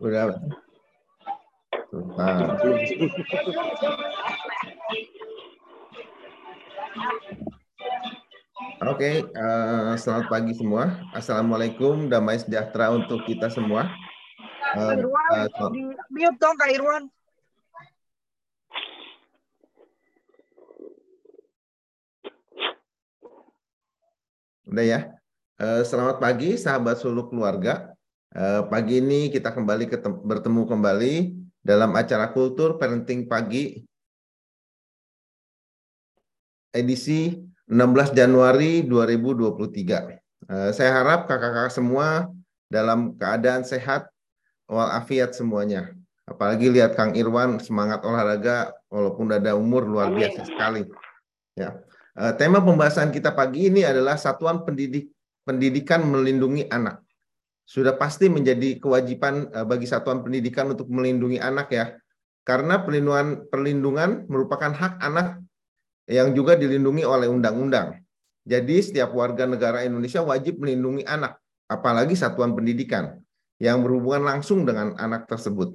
Nah. Oke, okay, uh, eh, selamat pagi semua. Assalamualaikum, damai sejahtera untuk kita semua. Uh, uh, mute dong Kak Irwan. Udah ya. Uh, selamat pagi sahabat suluk keluarga. Uh, pagi ini kita kembali bertemu kembali dalam acara kultur parenting pagi edisi 16 Januari 2023. Uh, saya harap kakak-kakak semua dalam keadaan sehat walafiat semuanya. Apalagi lihat Kang Irwan semangat olahraga walaupun udah ada umur luar biasa sekali. Ya. Uh, tema pembahasan kita pagi ini adalah satuan pendidik pendidikan melindungi anak. Sudah pasti menjadi kewajiban uh, bagi satuan pendidikan untuk melindungi anak ya. Karena perlindungan perlindungan merupakan hak anak yang juga dilindungi oleh undang-undang. Jadi setiap warga negara Indonesia wajib melindungi anak, apalagi satuan pendidikan yang berhubungan langsung dengan anak tersebut.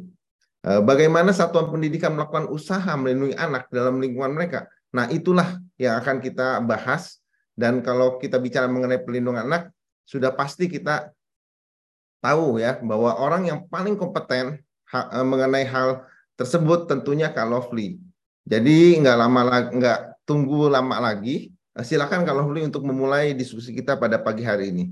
Eh, bagaimana satuan pendidikan melakukan usaha melindungi anak dalam lingkungan mereka? Nah, itulah yang akan kita bahas. Dan kalau kita bicara mengenai perlindungan anak, sudah pasti kita tahu ya bahwa orang yang paling kompeten eh, mengenai hal tersebut tentunya Kak Lovely. Jadi nggak lama lagi, nggak tunggu lama lagi. Eh, silakan Kak Lovely untuk memulai diskusi kita pada pagi hari ini.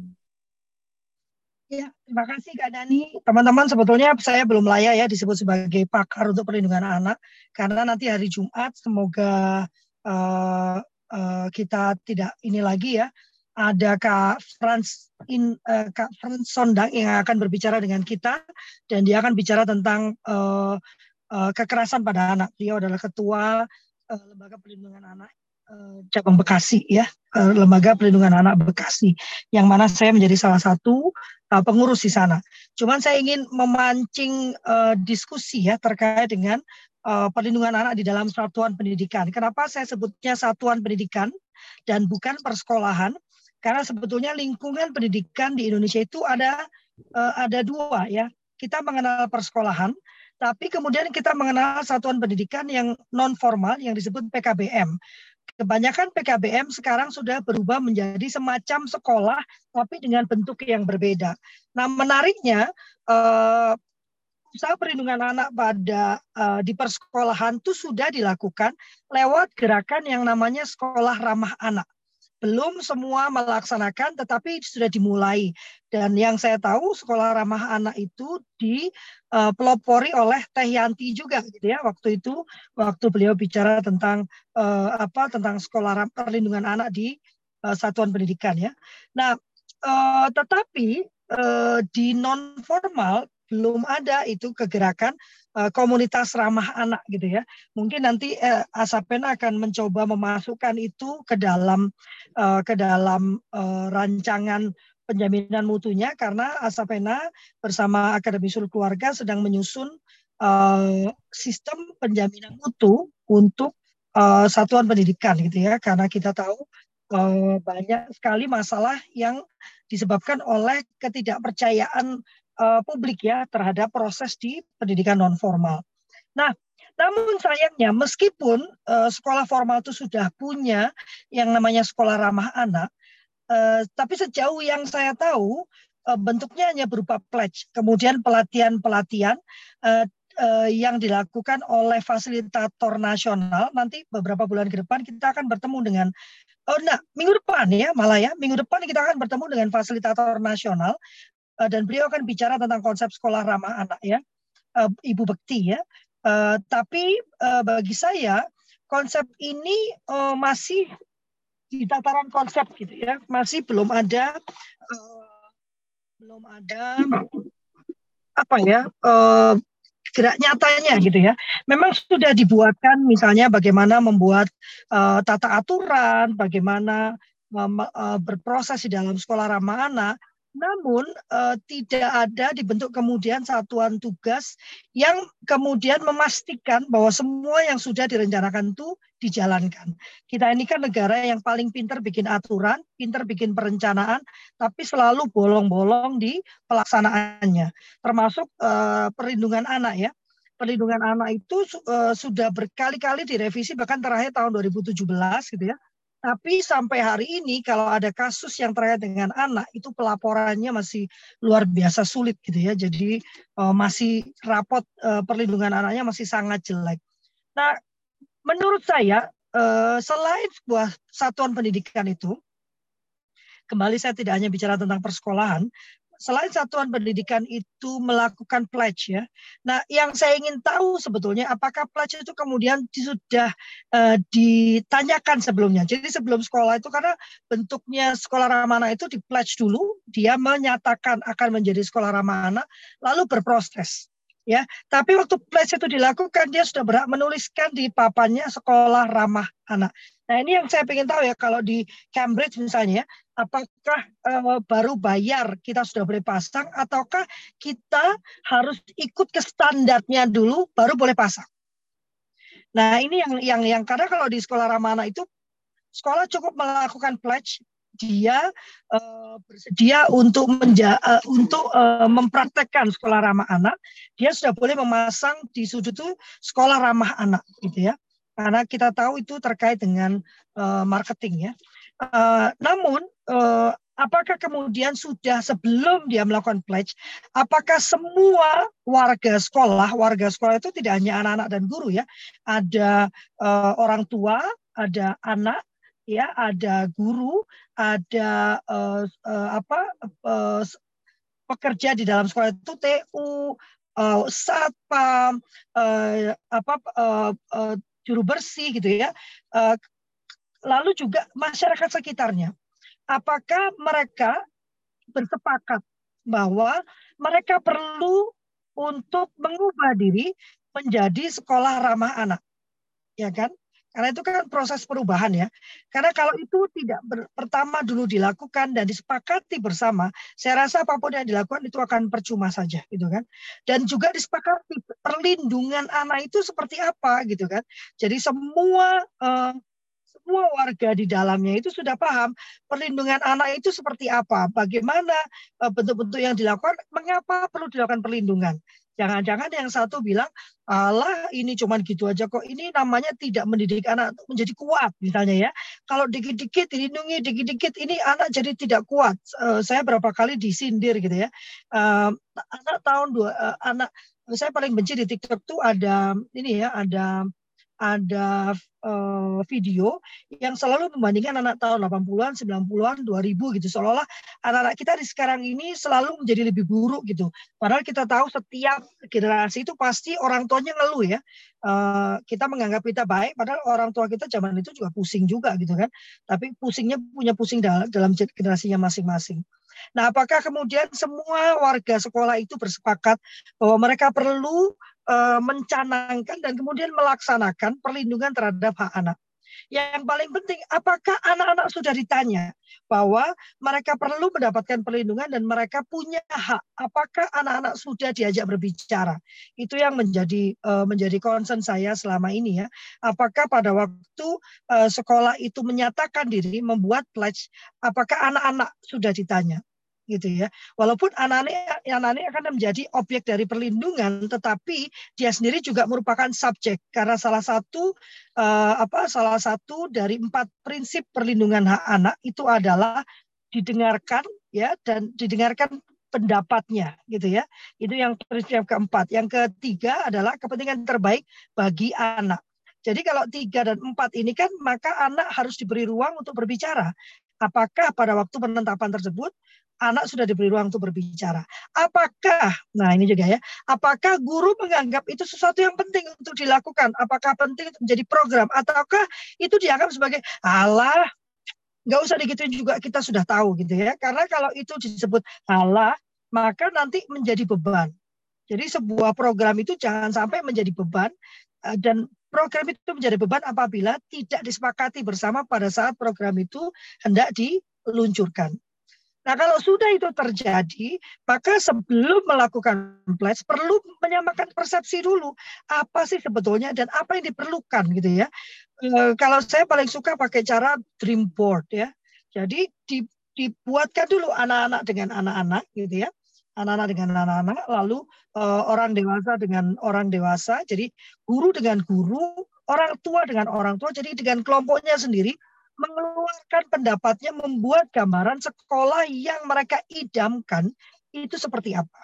Ya, terima kasih Kak Dani. Teman-teman sebetulnya saya belum layak ya disebut sebagai pakar untuk perlindungan anak karena nanti hari Jumat semoga uh, uh, kita tidak ini lagi ya ada Kak Franz in uh, Kak Franz Sondang yang akan berbicara dengan kita dan dia akan bicara tentang uh, uh, kekerasan pada anak. Dia adalah ketua uh, lembaga perlindungan anak cabang Bekasi ya, lembaga perlindungan anak Bekasi, yang mana saya menjadi salah satu uh, pengurus di sana. Cuman saya ingin memancing uh, diskusi ya terkait dengan uh, perlindungan anak di dalam satuan pendidikan. Kenapa saya sebutnya satuan pendidikan dan bukan persekolahan? Karena sebetulnya lingkungan pendidikan di Indonesia itu ada uh, ada dua ya. Kita mengenal persekolahan, tapi kemudian kita mengenal satuan pendidikan yang non formal yang disebut PKBM kebanyakan PKBM sekarang sudah berubah menjadi semacam sekolah tapi dengan bentuk yang berbeda. Nah, menariknya uh, usaha perlindungan anak pada uh, di persekolahan itu sudah dilakukan lewat gerakan yang namanya sekolah ramah anak belum semua melaksanakan tetapi sudah dimulai dan yang saya tahu sekolah ramah anak itu dipelopori uh, oleh Teh Yanti juga gitu ya waktu itu waktu beliau bicara tentang uh, apa tentang sekolah perlindungan anak di uh, satuan pendidikan ya. Nah, uh, tetapi di non formal belum ada itu kegerakan komunitas ramah anak gitu ya. Mungkin nanti uh, Asapena akan mencoba memasukkan itu ke dalam uh, ke dalam uh, rancangan penjaminan mutunya karena Asapena bersama Akademi Sul Keluarga sedang menyusun uh, sistem penjaminan mutu untuk uh, satuan pendidikan gitu ya karena kita tahu uh, banyak sekali masalah yang disebabkan oleh ketidakpercayaan uh, publik ya terhadap proses di pendidikan non formal. Nah, namun sayangnya meskipun uh, sekolah formal itu sudah punya yang namanya sekolah ramah anak, uh, tapi sejauh yang saya tahu uh, bentuknya hanya berupa pledge, kemudian pelatihan-pelatihan yang dilakukan oleh fasilitator nasional. Nanti beberapa bulan ke depan kita akan bertemu dengan Oh, nah, minggu depan ya, malah ya, minggu depan kita akan bertemu dengan fasilitator nasional dan beliau akan bicara tentang konsep sekolah ramah anak ya, uh, Ibu Bekti ya. Uh, tapi bagi saya konsep ini masih di tataran konsep gitu ya, masih belum ada belum ada apa ya gerak nyatanya gitu ya. Memang sudah dibuatkan misalnya bagaimana membuat tata aturan, bagaimana berproses di dalam sekolah ramah anak, namun uh, tidak ada dibentuk kemudian satuan tugas yang kemudian memastikan bahwa semua yang sudah direncanakan itu dijalankan. Kita ini kan negara yang paling pinter bikin aturan, pinter bikin perencanaan, tapi selalu bolong-bolong di pelaksanaannya. Termasuk uh, perlindungan anak ya. Perlindungan anak itu uh, sudah berkali-kali direvisi bahkan terakhir tahun 2017 gitu ya tapi sampai hari ini kalau ada kasus yang terkait dengan anak itu pelaporannya masih luar biasa sulit gitu ya. Jadi uh, masih rapot uh, perlindungan anaknya masih sangat jelek. Nah, menurut saya uh, selain sebuah satuan pendidikan itu kembali saya tidak hanya bicara tentang persekolahan, selain satuan pendidikan itu melakukan pledge ya. Nah, yang saya ingin tahu sebetulnya apakah pledge itu kemudian sudah uh, ditanyakan sebelumnya. Jadi sebelum sekolah itu karena bentuknya sekolah ramah anak itu di pledge dulu, dia menyatakan akan menjadi sekolah ramah anak, lalu berproses ya. Tapi waktu pledge itu dilakukan dia sudah berhak menuliskan di papannya sekolah ramah anak. Nah ini yang saya ingin tahu ya kalau di Cambridge misalnya, apakah uh, baru bayar kita sudah boleh pasang ataukah kita harus ikut ke standarnya dulu baru boleh pasang. Nah ini yang yang yang karena kalau di sekolah ramah anak itu sekolah cukup melakukan pledge dia uh, bersedia untuk menja uh, untuk uh, mempraktekkan sekolah ramah anak, dia sudah boleh memasang di sudut itu sekolah ramah anak, gitu ya. Karena kita tahu itu terkait dengan uh, marketing ya. Uh, namun uh, apakah kemudian sudah sebelum dia melakukan pledge, apakah semua warga sekolah, warga sekolah itu tidak hanya anak-anak dan guru ya, ada uh, orang tua, ada anak, ya ada guru, ada uh, uh, apa uh, pekerja di dalam sekolah itu TU, uh, satpam, uh, apa uh, uh, juru bersih gitu ya. Uh, lalu juga masyarakat sekitarnya. Apakah mereka bersepakat bahwa mereka perlu untuk mengubah diri menjadi sekolah ramah anak, ya kan? Karena itu kan proses perubahan ya. Karena kalau itu tidak ber, pertama dulu dilakukan dan disepakati bersama, saya rasa apa pun yang dilakukan itu akan percuma saja gitu kan. Dan juga disepakati perlindungan anak itu seperti apa gitu kan. Jadi semua uh, semua warga di dalamnya itu sudah paham perlindungan anak itu seperti apa, bagaimana eh, bentuk-bentuk yang dilakukan, mengapa perlu dilakukan perlindungan. Jangan-jangan yang satu bilang, Allah ini cuman gitu aja kok. Ini namanya tidak mendidik anak menjadi kuat misalnya ya. Kalau dikit-dikit dilindungi, dikit-dikit ini anak jadi tidak kuat. Uh, saya berapa kali disindir gitu ya. Uh, anak tahun dua, uh, anak saya paling benci di TikTok tuh ada ini ya, ada ada uh, video yang selalu membandingkan anak tahun 80-an, 90-an, 2000 gitu. Seolah-olah anak-anak kita di sekarang ini selalu menjadi lebih buruk gitu. Padahal kita tahu setiap generasi itu pasti orang tuanya ngeluh ya. Uh, kita menganggap kita baik, padahal orang tua kita zaman itu juga pusing juga gitu kan. Tapi pusingnya punya pusing dalam, dalam generasinya masing-masing. Nah, apakah kemudian semua warga sekolah itu bersepakat bahwa mereka perlu mencanangkan dan kemudian melaksanakan perlindungan terhadap hak anak? Yang paling penting, apakah anak-anak sudah ditanya bahwa mereka perlu mendapatkan perlindungan dan mereka punya hak? Apakah anak-anak sudah diajak berbicara? Itu yang menjadi uh, menjadi concern saya selama ini ya. Apakah pada waktu uh, sekolah itu menyatakan diri membuat pledge, apakah anak-anak sudah ditanya? Gitu ya. Walaupun anak-anak anak akan menjadi objek dari perlindungan, tetapi dia sendiri juga merupakan subjek karena salah satu uh, apa salah satu dari empat prinsip perlindungan hak anak itu adalah didengarkan ya dan didengarkan pendapatnya gitu ya. Itu yang prinsip yang keempat. Yang ketiga adalah kepentingan terbaik bagi anak. Jadi kalau tiga dan empat ini kan maka anak harus diberi ruang untuk berbicara. Apakah pada waktu penetapan tersebut anak sudah diberi ruang untuk berbicara. Apakah, nah ini juga ya, apakah guru menganggap itu sesuatu yang penting untuk dilakukan? Apakah penting untuk menjadi program? Ataukah itu dianggap sebagai, Allah, nggak usah digituin juga kita sudah tahu gitu ya. Karena kalau itu disebut Allah, maka nanti menjadi beban. Jadi sebuah program itu jangan sampai menjadi beban eh, dan program itu menjadi beban apabila tidak disepakati bersama pada saat program itu hendak diluncurkan. Nah, kalau sudah itu terjadi, maka sebelum melakukan pledge perlu menyamakan persepsi dulu. Apa sih sebetulnya dan apa yang diperlukan gitu ya. E, kalau saya paling suka pakai cara dream board ya. Jadi di, dibuatkan dulu anak-anak dengan anak-anak gitu ya. Anak-anak dengan anak-anak, lalu e, orang dewasa dengan orang dewasa. Jadi guru dengan guru, orang tua dengan orang tua. Jadi dengan kelompoknya sendiri mengeluarkan pendapatnya membuat gambaran sekolah yang mereka idamkan itu seperti apa.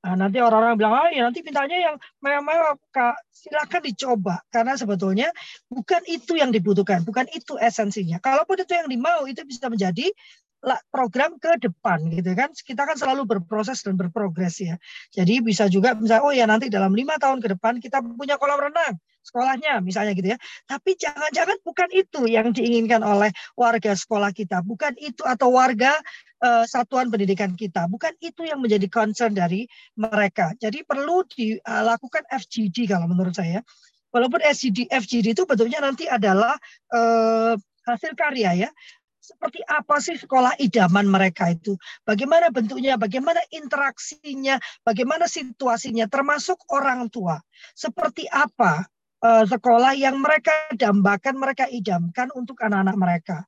Nah, nanti orang-orang bilang, ah, ya nanti mintanya yang mewah-mewah, Kak. Silakan dicoba. Karena sebetulnya bukan itu yang dibutuhkan, bukan itu esensinya. Kalaupun itu yang dimau, itu bisa menjadi program ke depan gitu kan kita kan selalu berproses dan berprogres ya jadi bisa juga misalnya oh ya nanti dalam lima tahun ke depan kita punya kolam renang sekolahnya misalnya gitu ya. Tapi jangan-jangan bukan itu yang diinginkan oleh warga sekolah kita. Bukan itu atau warga uh, satuan pendidikan kita. Bukan itu yang menjadi concern dari mereka. Jadi perlu dilakukan FGD kalau menurut saya. Walaupun FGD FGD itu bentuknya nanti adalah uh, hasil karya ya. Seperti apa sih sekolah idaman mereka itu? Bagaimana bentuknya, bagaimana interaksinya, bagaimana situasinya, termasuk orang tua. Seperti apa uh, sekolah yang mereka dambakan, mereka idamkan untuk anak-anak mereka.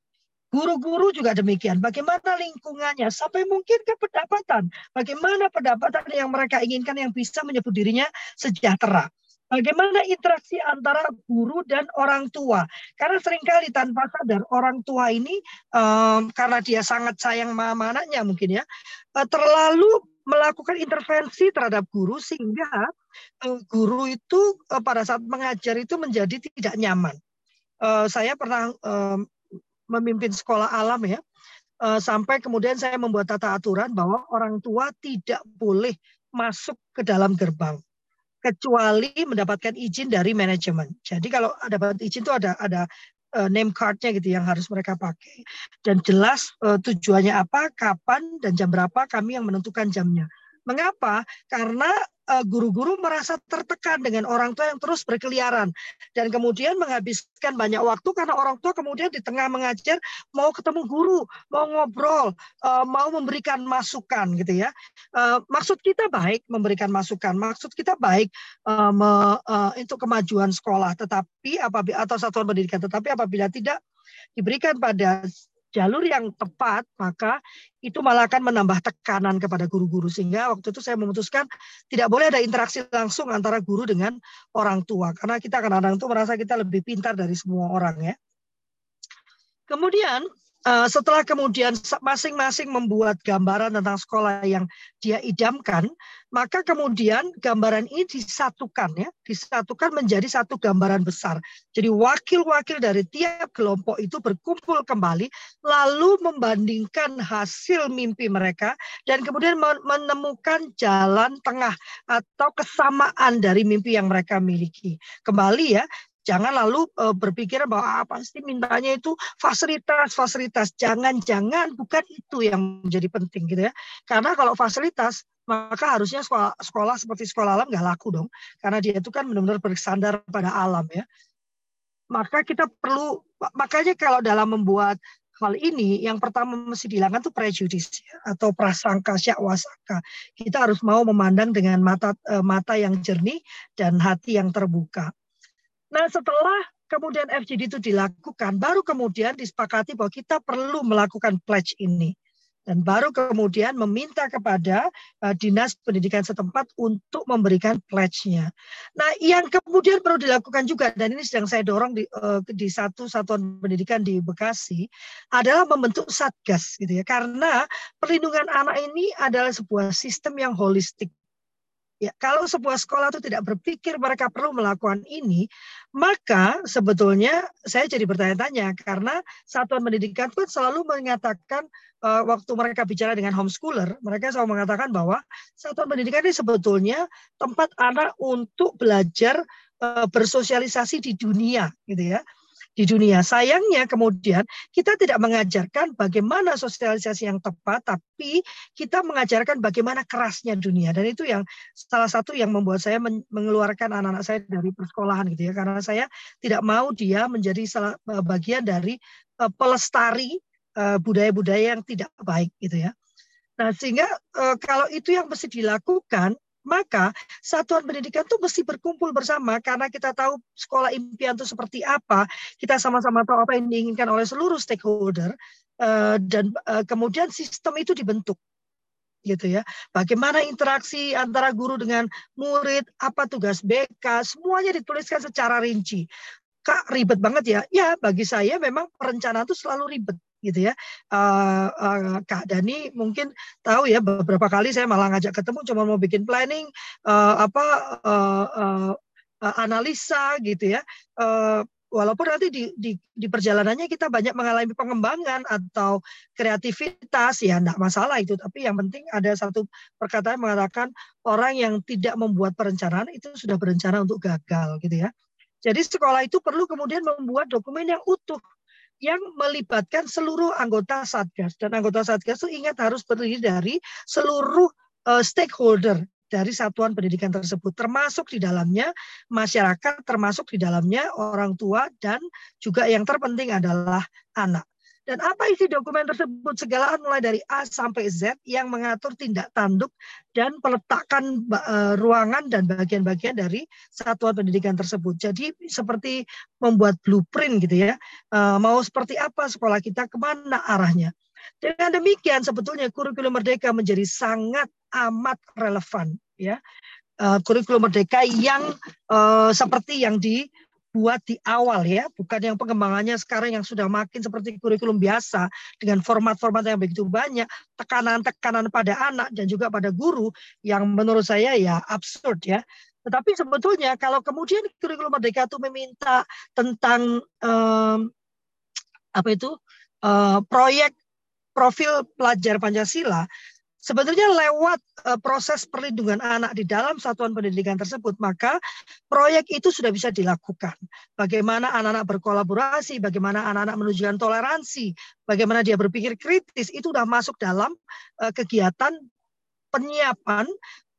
Guru-guru juga demikian. Bagaimana lingkungannya sampai mungkin ke pendapatan. Bagaimana pendapatan yang mereka inginkan yang bisa menyebut dirinya sejahtera. Bagaimana interaksi antara guru dan orang tua? Karena sering kali tanpa sadar orang tua ini um, karena dia sangat sayang sama anaknya mungkin ya uh, terlalu melakukan intervensi terhadap guru sehingga guru itu uh, pada saat mengajar itu menjadi tidak nyaman. Uh, saya pernah memimpin sekolah alam ya sampai kemudian saya membuat tata aturan bahwa orang tua tidak boleh masuk ke dalam gerbang kecuali mendapatkan izin dari manajemen. Jadi kalau dapat izin itu ada ada name cardnya gitu yang harus mereka pakai dan jelas tujuannya apa, kapan dan jam berapa kami yang menentukan jamnya. Mengapa? Karena Eh, guru-guru merasa tertekan dengan orang tua yang terus berkeliaran dan kemudian menghabiskan banyak waktu karena orang tua kemudian di tengah mengajar mau ketemu guru, mau ngobrol, eh, mau memberikan masukan gitu ya. Eh, maksud kita baik memberikan masukan, maksud kita baik untuk kemajuan sekolah, tetapi apabila atau satuan pendidikan, tetapi apabila tidak diberikan pada jalur yang tepat, maka itu malah akan menambah tekanan kepada guru-guru. Sehingga waktu itu saya memutuskan tidak boleh ada interaksi langsung antara guru dengan orang tua. Karena kita kadang-kadang itu merasa kita lebih pintar dari semua orang ya. Kemudian Eh, setelah kemudian masing-masing membuat gambaran tentang sekolah yang dia idamkan, maka kemudian gambaran ini disatukan ya, disatukan menjadi satu gambaran besar. Jadi wakil-wakil dari tiap kelompok itu berkumpul kembali lalu membandingkan hasil mimpi mereka dan kemudian menemukan jalan tengah atau kesamaan dari mimpi yang mereka miliki. Kembali ya, Jangan lalu uh, berpikir bahwa ah, pasti mintanya itu fasilitas, fasilitas. Jangan-jangan bukan itu yang menjadi penting gitu ya. Karena kalau fasilitas maka harusnya sekolah, sekolah seperti sekolah alam nggak laku dong. Karena dia itu kan benar-benar bersandar pada alam ya. Maka kita perlu, makanya kalau dalam membuat hal ini yang pertama mesti dihilangkan itu prejudis ya, atau prasangka syakwasaka. Kita harus mau memandang dengan mata eh, mata yang jernih dan hati yang terbuka. Nah setelah kemudian FGD itu dilakukan, baru kemudian disepakati bahwa kita perlu melakukan pledge ini. Dan baru kemudian meminta kepada uh, dinas pendidikan setempat untuk memberikan pledge-nya. Nah, yang kemudian perlu dilakukan juga, dan ini sedang saya dorong di, uh, di satu satuan pendidikan di Bekasi, adalah membentuk satgas, gitu ya. Karena perlindungan anak ini adalah sebuah sistem yang holistik Ya, kalau sebuah sekolah itu tidak berpikir mereka perlu melakukan ini, maka sebetulnya saya jadi bertanya-tanya karena satuan pendidikan pun selalu mengatakan uh, waktu mereka bicara dengan homeschooler, mereka selalu mengatakan bahwa satuan pendidikan ini sebetulnya tempat anak untuk belajar uh, bersosialisasi di dunia, gitu ya di dunia. Sayangnya kemudian kita tidak mengajarkan bagaimana sosialisasi yang tepat, tapi kita mengajarkan bagaimana kerasnya dunia. Dan itu yang salah satu yang membuat saya mengeluarkan anak-anak saya dari persekolahan gitu ya. Karena saya tidak mau dia menjadi salah, eh, bagian dari uh, pelestari budaya-budaya yang tidak baik gitu ya. Nah, sehingga kalau itu yang mesti dilakukan, maka satuan pendidikan itu mesti berkumpul bersama karena kita tahu sekolah impian itu seperti apa, kita sama-sama tahu apa yang diinginkan oleh seluruh stakeholder uh, dan uh, kemudian sistem itu dibentuk gitu ya. Bagaimana interaksi antara guru dengan murid, apa tugas BK, semuanya dituliskan secara rinci. Kak ribet banget ya? Ya bagi saya memang perencanaan itu selalu ribet gitu ya. Uh, uh, Kak Dani mungkin tahu ya beberapa kali saya malah ngajak ketemu cuma mau bikin planning uh, apa uh, uh, analisa gitu ya. Uh, walaupun nanti di, di, di perjalanannya kita banyak mengalami pengembangan atau kreativitas ya enggak masalah itu tapi yang penting ada satu perkataan mengatakan orang yang tidak membuat perencanaan itu sudah berencana untuk gagal gitu ya jadi sekolah itu perlu kemudian membuat dokumen yang utuh yang melibatkan seluruh anggota Satgas. Dan anggota Satgas itu ingat harus terdiri dari seluruh uh, stakeholder dari satuan pendidikan tersebut, termasuk di dalamnya masyarakat, termasuk di dalamnya orang tua, dan juga yang terpenting adalah anak. Dan apa isi dokumen tersebut? Segala mulai dari A sampai Z yang mengatur tindak tanduk dan peletakan uh, ruangan dan bagian-bagian dari satuan pendidikan tersebut. Jadi seperti membuat blueprint gitu ya. Uh, mau seperti apa sekolah kita, ke mana arahnya. Dengan demikian sebetulnya kurikulum merdeka menjadi sangat amat relevan ya. Uh, kurikulum merdeka yang seperti yang di buat di awal ya, bukan yang pengembangannya sekarang yang sudah makin seperti kurikulum biasa dengan format-format yang begitu banyak, tekanan-tekanan pada anak dan juga pada guru yang menurut saya ya absurd ya. Tetapi sebetulnya kalau kemudian kurikulum merdeka itu meminta tentang um, apa itu uh, proyek profil pelajar Pancasila, sebetulnya lewat uh, proses perlindungan anak di dalam satuan pendidikan tersebut, maka proyek itu sudah bisa dilakukan. Bagaimana anak-anak berkolaborasi, bagaimana anak-anak menunjukkan toleransi, bagaimana dia berpikir kritis, itu sudah masuk dalam uh, kegiatan penyiapan,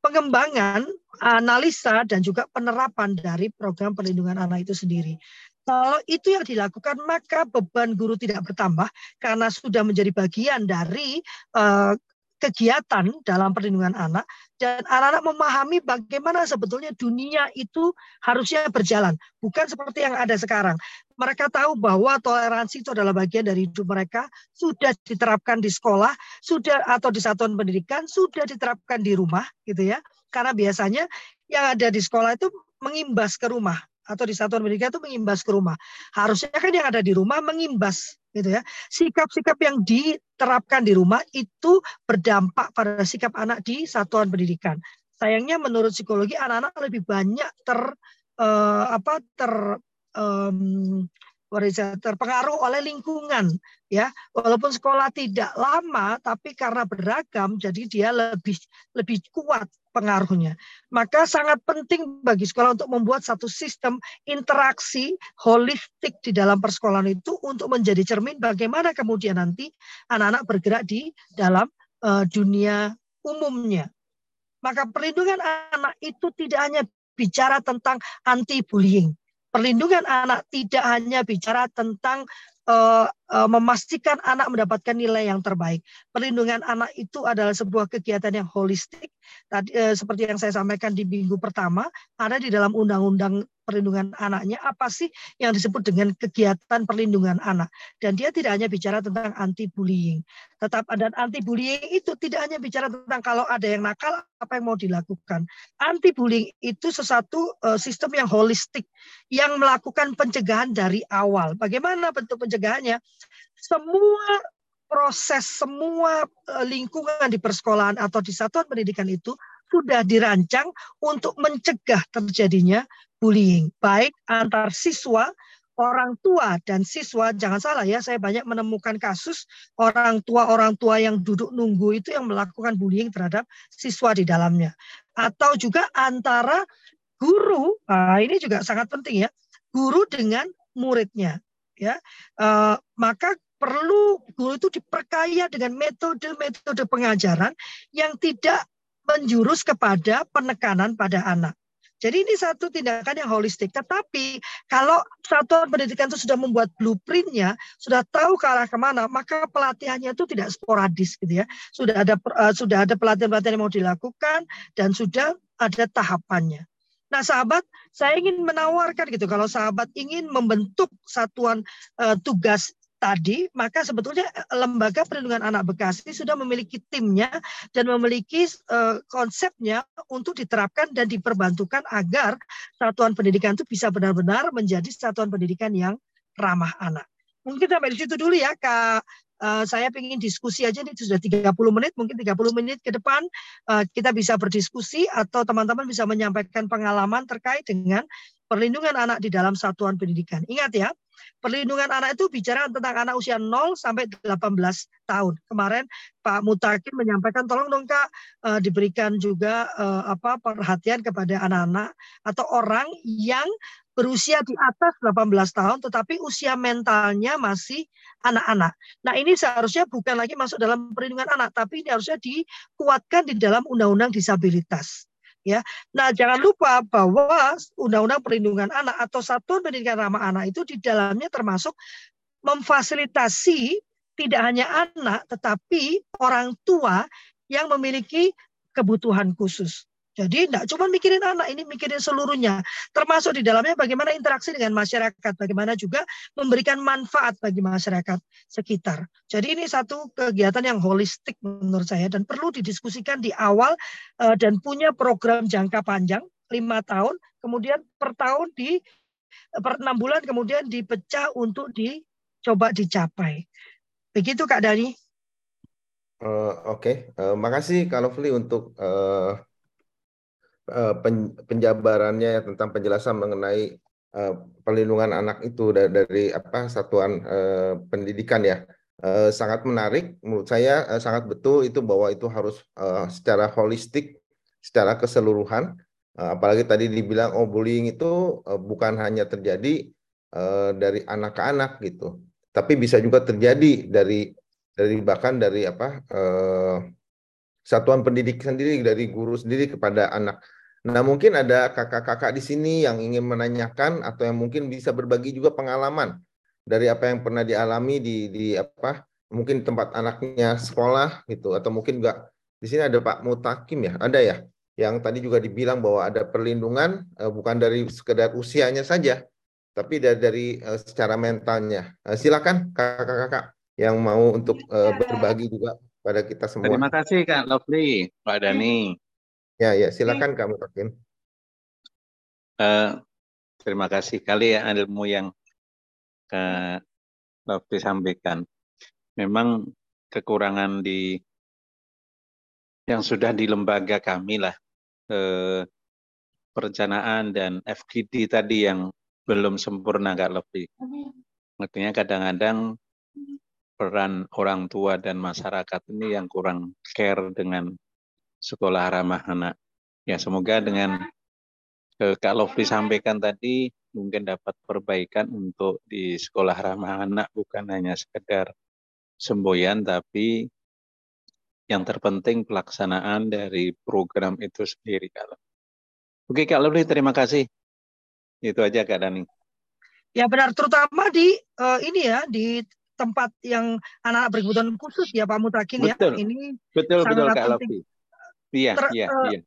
pengembangan, analisa, dan juga penerapan dari program perlindungan anak itu sendiri. Kalau itu yang dilakukan, maka beban guru tidak bertambah karena sudah menjadi bagian dari uh, kegiatan dalam perlindungan anak dan anak-anak memahami bagaimana sebetulnya dunia itu harusnya berjalan, bukan seperti yang ada sekarang. Mereka tahu bahwa toleransi itu adalah bagian dari hidup mereka, sudah diterapkan di sekolah, sudah atau di satuan pendidikan, sudah diterapkan di rumah, gitu ya. Karena biasanya yang ada di sekolah itu mengimbas ke rumah atau di satuan pendidikan itu mengimbas ke rumah. Harusnya kan yang ada di rumah mengimbas gitu ya. Sikap-sikap yang diterapkan di rumah itu berdampak pada sikap anak di satuan pendidikan. Sayangnya menurut psikologi anak-anak lebih banyak ter uh, apa ter um, terpengaruh oleh lingkungan ya walaupun sekolah tidak lama tapi karena beragam jadi dia lebih lebih kuat pengaruhnya. Maka sangat penting bagi sekolah untuk membuat satu sistem interaksi holistik di dalam persekolahan itu untuk menjadi cermin bagaimana kemudian nanti anak-anak bergerak di dalam uh, dunia umumnya. Maka perlindungan anak itu tidak hanya bicara tentang anti bullying. Perlindungan anak tidak hanya bicara tentang uh, memastikan anak mendapatkan nilai yang terbaik. Perlindungan anak itu adalah sebuah kegiatan yang holistik. Tadi uh, seperti yang saya sampaikan di minggu pertama, ada di dalam undang-undang perlindungan anaknya apa sih yang disebut dengan kegiatan perlindungan anak? Dan dia tidak hanya bicara tentang anti bullying tetap dan anti bullying itu tidak hanya bicara tentang kalau ada yang nakal apa yang mau dilakukan. Anti bullying itu sesuatu uh, sistem yang holistik yang melakukan pencegahan dari awal. Bagaimana bentuk pencegahannya semua proses semua uh, lingkungan di persekolahan atau di satuan pendidikan itu sudah dirancang untuk mencegah terjadinya bullying, baik antar siswa, orang tua dan siswa. Jangan salah ya, saya banyak menemukan kasus orang tua-orang tua yang duduk nunggu itu yang melakukan bullying terhadap siswa di dalamnya. Atau juga antara guru, nah ini juga sangat penting ya, guru dengan muridnya. Ya, uh, maka perlu guru itu diperkaya dengan metode-metode pengajaran yang tidak menjurus kepada penekanan pada anak. Jadi ini satu tindakan yang holistik. Tetapi kalau satuan pendidikan itu sudah membuat blueprintnya, sudah tahu ke arah ke mana, maka pelatihannya itu tidak sporadis gitu ya. Sudah ada uh, sudah ada pelatihan-pelatihan yang mau dilakukan dan sudah ada tahapannya. Nah, sahabat, saya ingin menawarkan gitu kalau sahabat ingin membentuk satuan uh, tugas tadi, maka sebetulnya eh, Lembaga Perlindungan Anak Bekasi sudah memiliki timnya dan memiliki uh, konsepnya untuk diterapkan dan diperbantukan agar satuan pendidikan itu bisa benar-benar menjadi satuan pendidikan yang ramah anak. Mungkin sampai di situ dulu ya, Kak. Uh, saya ingin diskusi aja ini sudah 30 menit, mungkin 30 menit ke depan uh, kita bisa berdiskusi atau teman-teman bisa menyampaikan pengalaman terkait dengan perlindungan anak di dalam satuan pendidikan. Ingat ya, Perlindungan anak itu bicara tentang anak usia 0 sampai 18 tahun. Kemarin Pak Mutakin menyampaikan tolong dong Kak uh, diberikan juga uh, apa perhatian kepada anak-anak atau orang yang berusia di atas 18 tahun tetapi usia mentalnya masih anak-anak. Nah, ini seharusnya bukan lagi masuk dalam perlindungan anak tapi ini harusnya dikuatkan di dalam undang-undang disabilitas ya. Nah, jangan lupa bahwa Undang-Undang Perlindungan Anak atau Satuan Pendidikan Ramah Anak itu di dalamnya termasuk memfasilitasi tidak hanya anak tetapi orang tua yang memiliki kebutuhan khusus. Jadi tidak cuma mikirin anak, ini mikirin seluruhnya. Termasuk di dalamnya bagaimana interaksi dengan masyarakat, bagaimana juga memberikan manfaat bagi masyarakat sekitar. Jadi ini satu kegiatan yang holistik menurut saya dan perlu didiskusikan di awal eh, dan punya program jangka panjang lima tahun, kemudian per tahun di per enam bulan kemudian dipecah untuk dicoba dicapai. Begitu Kak Dani. Uh, Oke, okay. uh, makasih Kak Lovely untuk uh, Eh, penjabarannya tentang penjelasan mengenai uh, perlindungan anak itu dari, apa satuan uh, pendidikan ya. Sangat menarik menurut saya sangat betul itu bahwa itu harus secara holistik secara keseluruhan. Uh, apalagi tadi dibilang oh bullying itu bukan hanya terjadi dari anak ke anak gitu. Tapi bisa juga terjadi dari dari bahkan dari apa satuan pendidik sendiri dari guru sendiri kepada anak Nah, mungkin ada kakak-kakak di sini yang ingin menanyakan atau yang mungkin bisa berbagi juga pengalaman dari apa yang pernah dialami di di apa mungkin tempat anaknya sekolah gitu atau mungkin enggak di sini ada Pak Mutakim ya, ada ya yang tadi juga dibilang bahwa ada perlindungan uh, bukan dari sekedar usianya saja tapi dari, dari uh, secara mentalnya. Uh, silakan kakak-kakak yang mau untuk uh, berbagi juga pada kita semua. Terima kasih Kak Lovely, Pak Dani. Ya, ya, silakan kamu Mutakin. Uh, terima kasih kali ya ilmu yang Kak Lofti sampaikan. Memang kekurangan di yang sudah di lembaga kami lah eh, perencanaan dan FGD tadi yang belum sempurna Kak Lofti. Artinya kadang-kadang peran orang tua dan masyarakat ini yang kurang care dengan sekolah ramah anak. Ya, semoga dengan eh, Kak Lovely sampaikan tadi mungkin dapat perbaikan untuk di sekolah ramah anak bukan hanya sekedar semboyan tapi yang terpenting pelaksanaan dari program itu sendiri kalau. Oke Kak Lovely terima kasih. Itu aja Kak Dani. Ya benar terutama di uh, ini ya di tempat yang anak-anak berkebutuhan khusus ya Pak Mutakin ya. betul. ya. Ini betul betul Kak Lovely. Iya, ter, iya, uh, iya.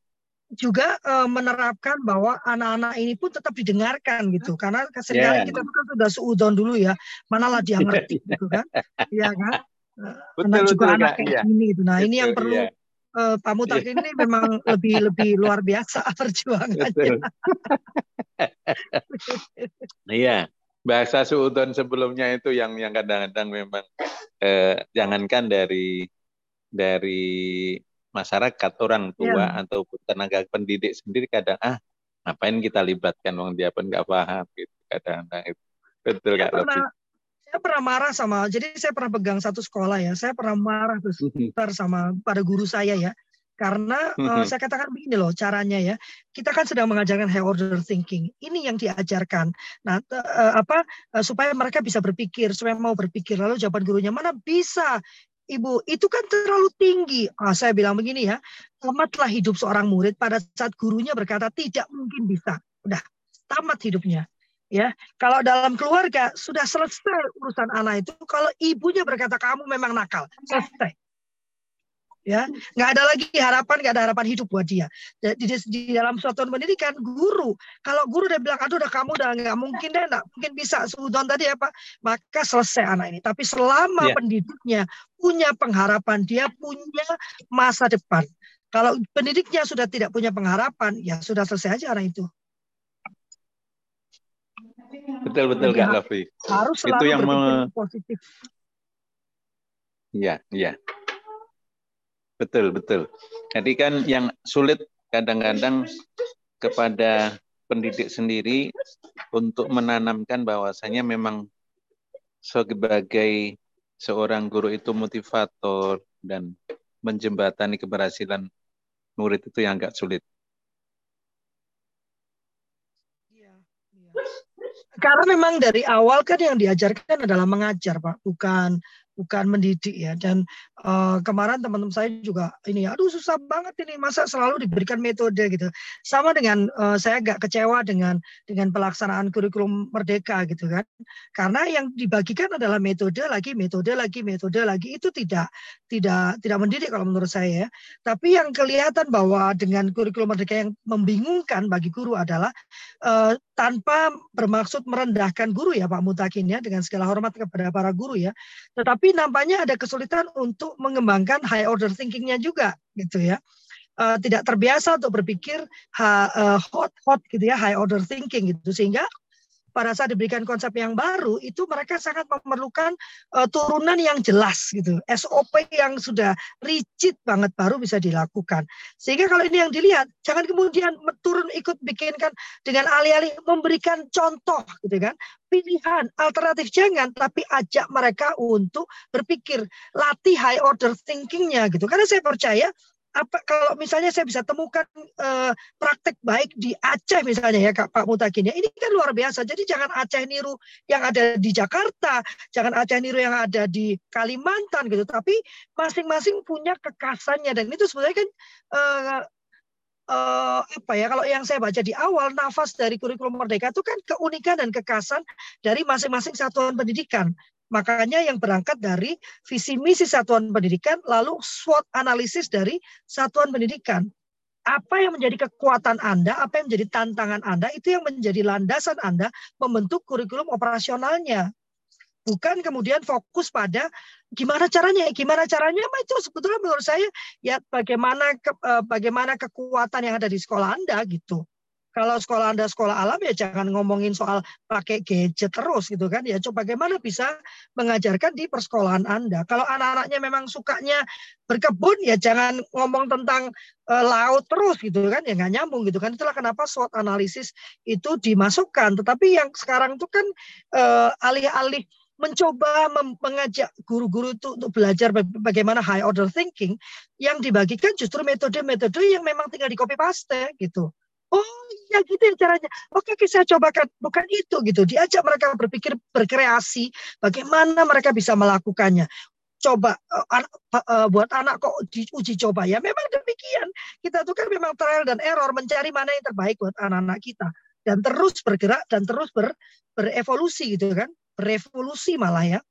Juga uh, menerapkan bahwa anak-anak ini pun tetap didengarkan gitu, karena sering kali yeah. kita kan sudah suudon dulu ya, manalah dia ngerti gitu kan, iya kan? Uh, betul, anak juga betul, anak kayak iya. gini gitu. Nah betul, ini yang perlu iya. uh, Pak Mutak iya. ini memang lebih lebih luar biasa perjuangannya. Iya, bahasa suudon sebelumnya itu yang yang kadang-kadang memang eh, jangankan dari dari masyarakat orang tua yeah. ataupun tenaga pendidik sendiri kadang ah ngapain kita libatkan wong dia pun nggak paham gitu kadang-kadang itu. Betul saya pernah, saya pernah marah sama jadi saya pernah pegang satu sekolah ya saya pernah marah terus sama pada guru saya ya karena uh, saya katakan begini loh caranya ya kita kan sedang mengajarkan high order thinking ini yang diajarkan. Nah uh, apa uh, supaya mereka bisa berpikir supaya mau berpikir lalu jawaban gurunya mana bisa Ibu, itu kan terlalu tinggi. Ah, saya bilang begini ya, tamatlah hidup seorang murid pada saat gurunya berkata tidak mungkin bisa. Udah, tamat hidupnya. Ya, kalau dalam keluarga sudah selesai urusan anak itu, kalau ibunya berkata kamu memang nakal, selesai ya. Nggak ada lagi harapan nggak ada harapan hidup buat dia. Di, di, di dalam suatu pendidikan guru kalau guru udah bilang aduh udah kamu udah nggak mungkin deh nggak mungkin bisa sudon tadi apa maka selesai anak ini. Tapi selama yeah. pendidiknya punya pengharapan dia punya masa depan. Kalau pendidiknya sudah tidak punya pengharapan ya sudah selesai aja anak itu. Betul betul kak Lofi harus selalu itu yang positif. Iya, iya. Betul, betul. Jadi kan yang sulit kadang-kadang kepada pendidik sendiri untuk menanamkan bahwasanya memang sebagai seorang guru itu motivator dan menjembatani keberhasilan murid itu yang agak sulit. Iya, iya. Karena memang dari awal kan yang diajarkan adalah mengajar, Pak, bukan bukan mendidik ya. Dan uh, kemarin teman-teman saya juga ini, aduh susah banget ini masa selalu diberikan metode gitu. Sama dengan uh, saya agak kecewa dengan dengan pelaksanaan kurikulum merdeka gitu kan. Karena yang dibagikan adalah metode lagi, metode lagi, metode lagi itu tidak tidak tidak mendidik kalau menurut saya. Ya. Tapi yang kelihatan bahwa dengan kurikulum merdeka yang membingungkan bagi guru adalah uh, tanpa bermaksud merendahkan guru ya Pak Mutakin ya dengan segala hormat kepada para guru ya. Tetapi nampaknya ada kesulitan untuk mengembangkan high order thinkingnya juga gitu ya. Uh, tidak terbiasa untuk berpikir uh, hot hot gitu ya high order thinking gitu sehingga pada saat diberikan konsep yang baru itu mereka sangat memerlukan uh, turunan yang jelas gitu. SOP yang sudah rigid banget baru bisa dilakukan. Sehingga kalau ini yang dilihat jangan kemudian turun ikut bikinkan dengan alih-alih memberikan contoh gitu kan. Pilihan alternatif jangan tapi ajak mereka untuk berpikir latih high order thinkingnya gitu. Karena saya percaya apa kalau misalnya saya bisa temukan uh, praktek baik di Aceh misalnya ya Kak Pak Mutakin ya ini kan luar biasa. Jadi jangan Aceh niru yang ada di Jakarta jangan Aceh niru yang ada di Kalimantan gitu tapi masing-masing punya kekasannya. Dan itu sebenarnya kan uh, uh, apa ya kalau yang saya baca di awal nafas dari kurikulum merdeka itu kan keunikan dan kekasan dari masing-masing satuan pendidikan Makanya yang berangkat dari visi misi satuan pendidikan, lalu SWOT analisis dari satuan pendidikan. Apa yang menjadi kekuatan Anda, apa yang menjadi tantangan Anda, itu yang menjadi landasan Anda membentuk kurikulum operasionalnya. Bukan kemudian fokus pada gimana caranya, gimana caranya, itu sebetulnya menurut saya ya bagaimana ke, eh, bagaimana kekuatan yang ada di sekolah Anda gitu. Kalau sekolah Anda sekolah alam ya jangan ngomongin soal pakai gadget terus gitu kan. Ya coba bagaimana bisa mengajarkan di persekolahan Anda. Kalau anak-anaknya memang sukanya berkebun ya jangan ngomong tentang uh, laut terus gitu kan. Ya nggak nyambung gitu kan. Itulah kenapa SWOT analisis itu dimasukkan. Tetapi yang sekarang itu kan uh, alih-alih mencoba mengajak guru-guru itu untuk belajar bagaimana high order thinking yang dibagikan justru metode-metode yang memang tinggal di copy paste gitu. Oh iya gitu ya caranya. Oke, oke saya cobakan. Bukan itu gitu. Diajak mereka berpikir berkreasi. Bagaimana mereka bisa melakukannya. Coba uh, uh, buat anak kok diuji coba ya. Memang demikian. Kita tuh kan memang trial dan error mencari mana yang terbaik buat anak-anak kita dan terus bergerak dan terus ber, berevolusi gitu kan. Berevolusi malah ya.